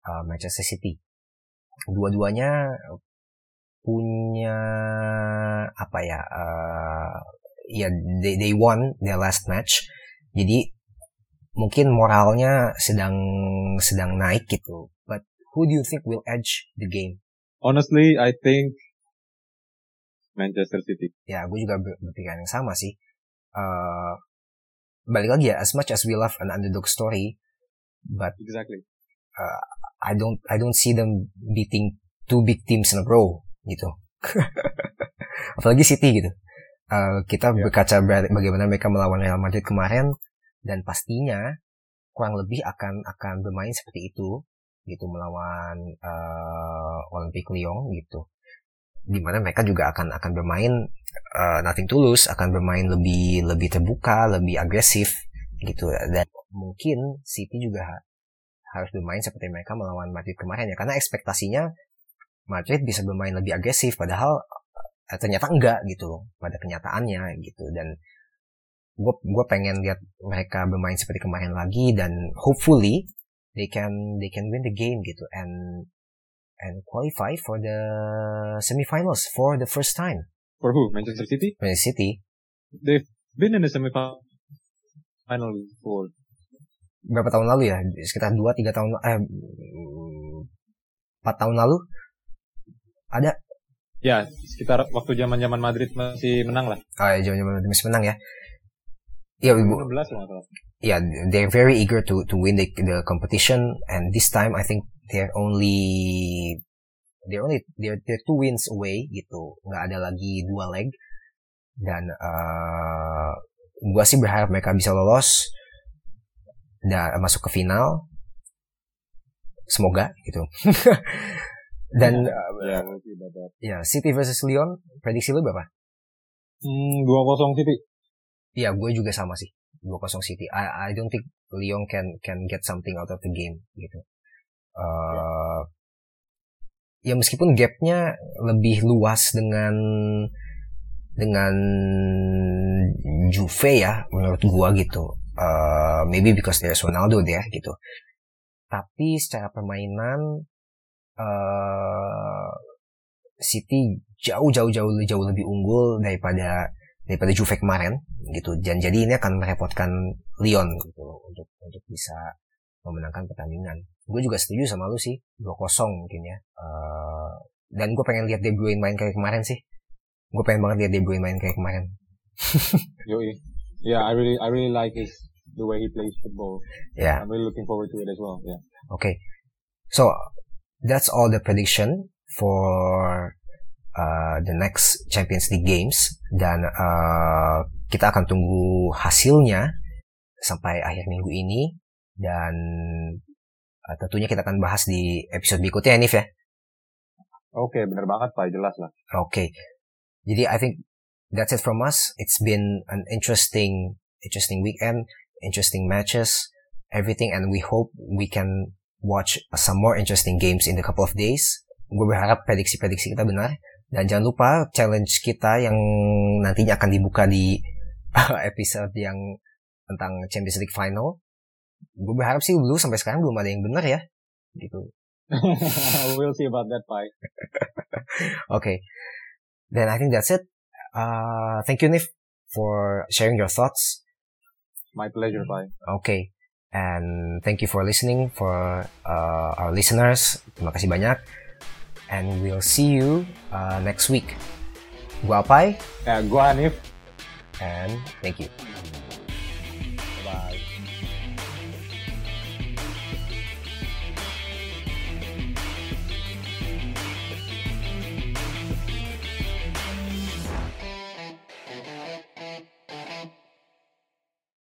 uh, Manchester City. Dua-duanya punya apa ya? Uh, ya they they won their last match. Jadi mungkin moralnya sedang sedang naik gitu. But who do you think will edge the game? Honestly, I think Manchester City. Ya, gue juga ber- berpikiran yang sama sih. Uh, balik lagi ya, as much as we love an underdog story, but Exactly. I don't I don't see them beating two big teams in a row gitu. *laughs* Apalagi City gitu. Uh, kita Ya. berkaca ber- bagaimana mereka melawan Real Madrid kemarin dan pastinya kurang lebih akan akan bermain seperti itu gitu melawan uh, Olympique Lyon gitu. Di mana mereka juga akan akan bermain uh, nothing tulus, akan bermain lebih lebih terbuka, lebih agresif gitu. Dan mungkin City juga ha- harus bermain seperti mereka melawan Madrid kemarin ya. Karena ekspektasinya Madrid bisa bermain lebih agresif padahal eh, ternyata enggak gitu loh pada kenyataannya gitu. Dan gue gue pengen lihat mereka bermain seperti kemarin lagi dan hopefully they can they can win the game gitu. And and qualify for the semifinals for the first time For who? Manchester City? Manchester City They've been in the semi-final before. berapa tahun lalu ya sekitar 2 3 tahun eh 4 tahun lalu ada Ya, sekitar waktu zaman-zaman Madrid masih menang lah. ah jauh jauh masih menang ya ya ibu 16 kalau nggak salah. yeah, they're very eager to to win the the competition, and this time I think they're only they're only they're, they're two wins away gitu nggak ada lagi dua leg dan uh, gue sih berharap mereka bisa lolos dan masuk ke final semoga gitu *laughs* dan Ya, uh, ya City versus Lyon prediksi lu berapa? Hmm, 2-0 City. Iya, gue juga sama sih. 2-0 City. I I don't think Lyon can can get something out of the game gitu. Uh, ya. ya meskipun gapnya lebih luas dengan dengan Juve ya menurut gua gitu. Uh, maybe because there's Ronaldo there gitu. Tapi secara permainan uh, City jauh jauh jauh jauh lebih unggul daripada daripada Juve kemarin gitu. Dan jadi ini akan merepotkan Lyon gitu untuk untuk bisa memenangkan pertandingan. Gue juga setuju sama lu sih 2-0 mungkin ya. Uh, dan gue pengen lihat De Bruyne main kayak kemarin sih. Gue pengen banget lihat De Bruyne main kayak kemarin. *laughs* Yoi. Yeah, I really I really like his the way he plays football. Yeah. I'm really looking forward to it as well. Yeah. Okay. So that's all the prediction for uh, the next Champions League games dan uh, kita akan tunggu hasilnya sampai akhir minggu ini dan uh, tentunya kita akan bahas di episode berikutnya Nif ya. Oke, okay, bener banget Pak, jelas lah. Oke. Okay. Jadi I think that's it from us. It's been an interesting, interesting weekend, interesting matches, everything, and we hope we can watch some more interesting games in a couple of days. Gue berharap prediksi-prediksi kita benar. Dan jangan lupa challenge kita yang nantinya akan dibuka di *laughs* episode yang tentang Champions League Final. Gue berharap sih dulu sampai sekarang belum ada yang benar ya. Gitu. *laughs* we'll see about that, Pai. *laughs* okay. Then I think that's it. Uh, thank you, Nif, for sharing your thoughts. My pleasure, bye. Okay. And thank you for listening for uh, our listeners. Terima kasih banyak. And we'll see you uh, next week. Gua Apai. Ya, gua Hanif. And thank you.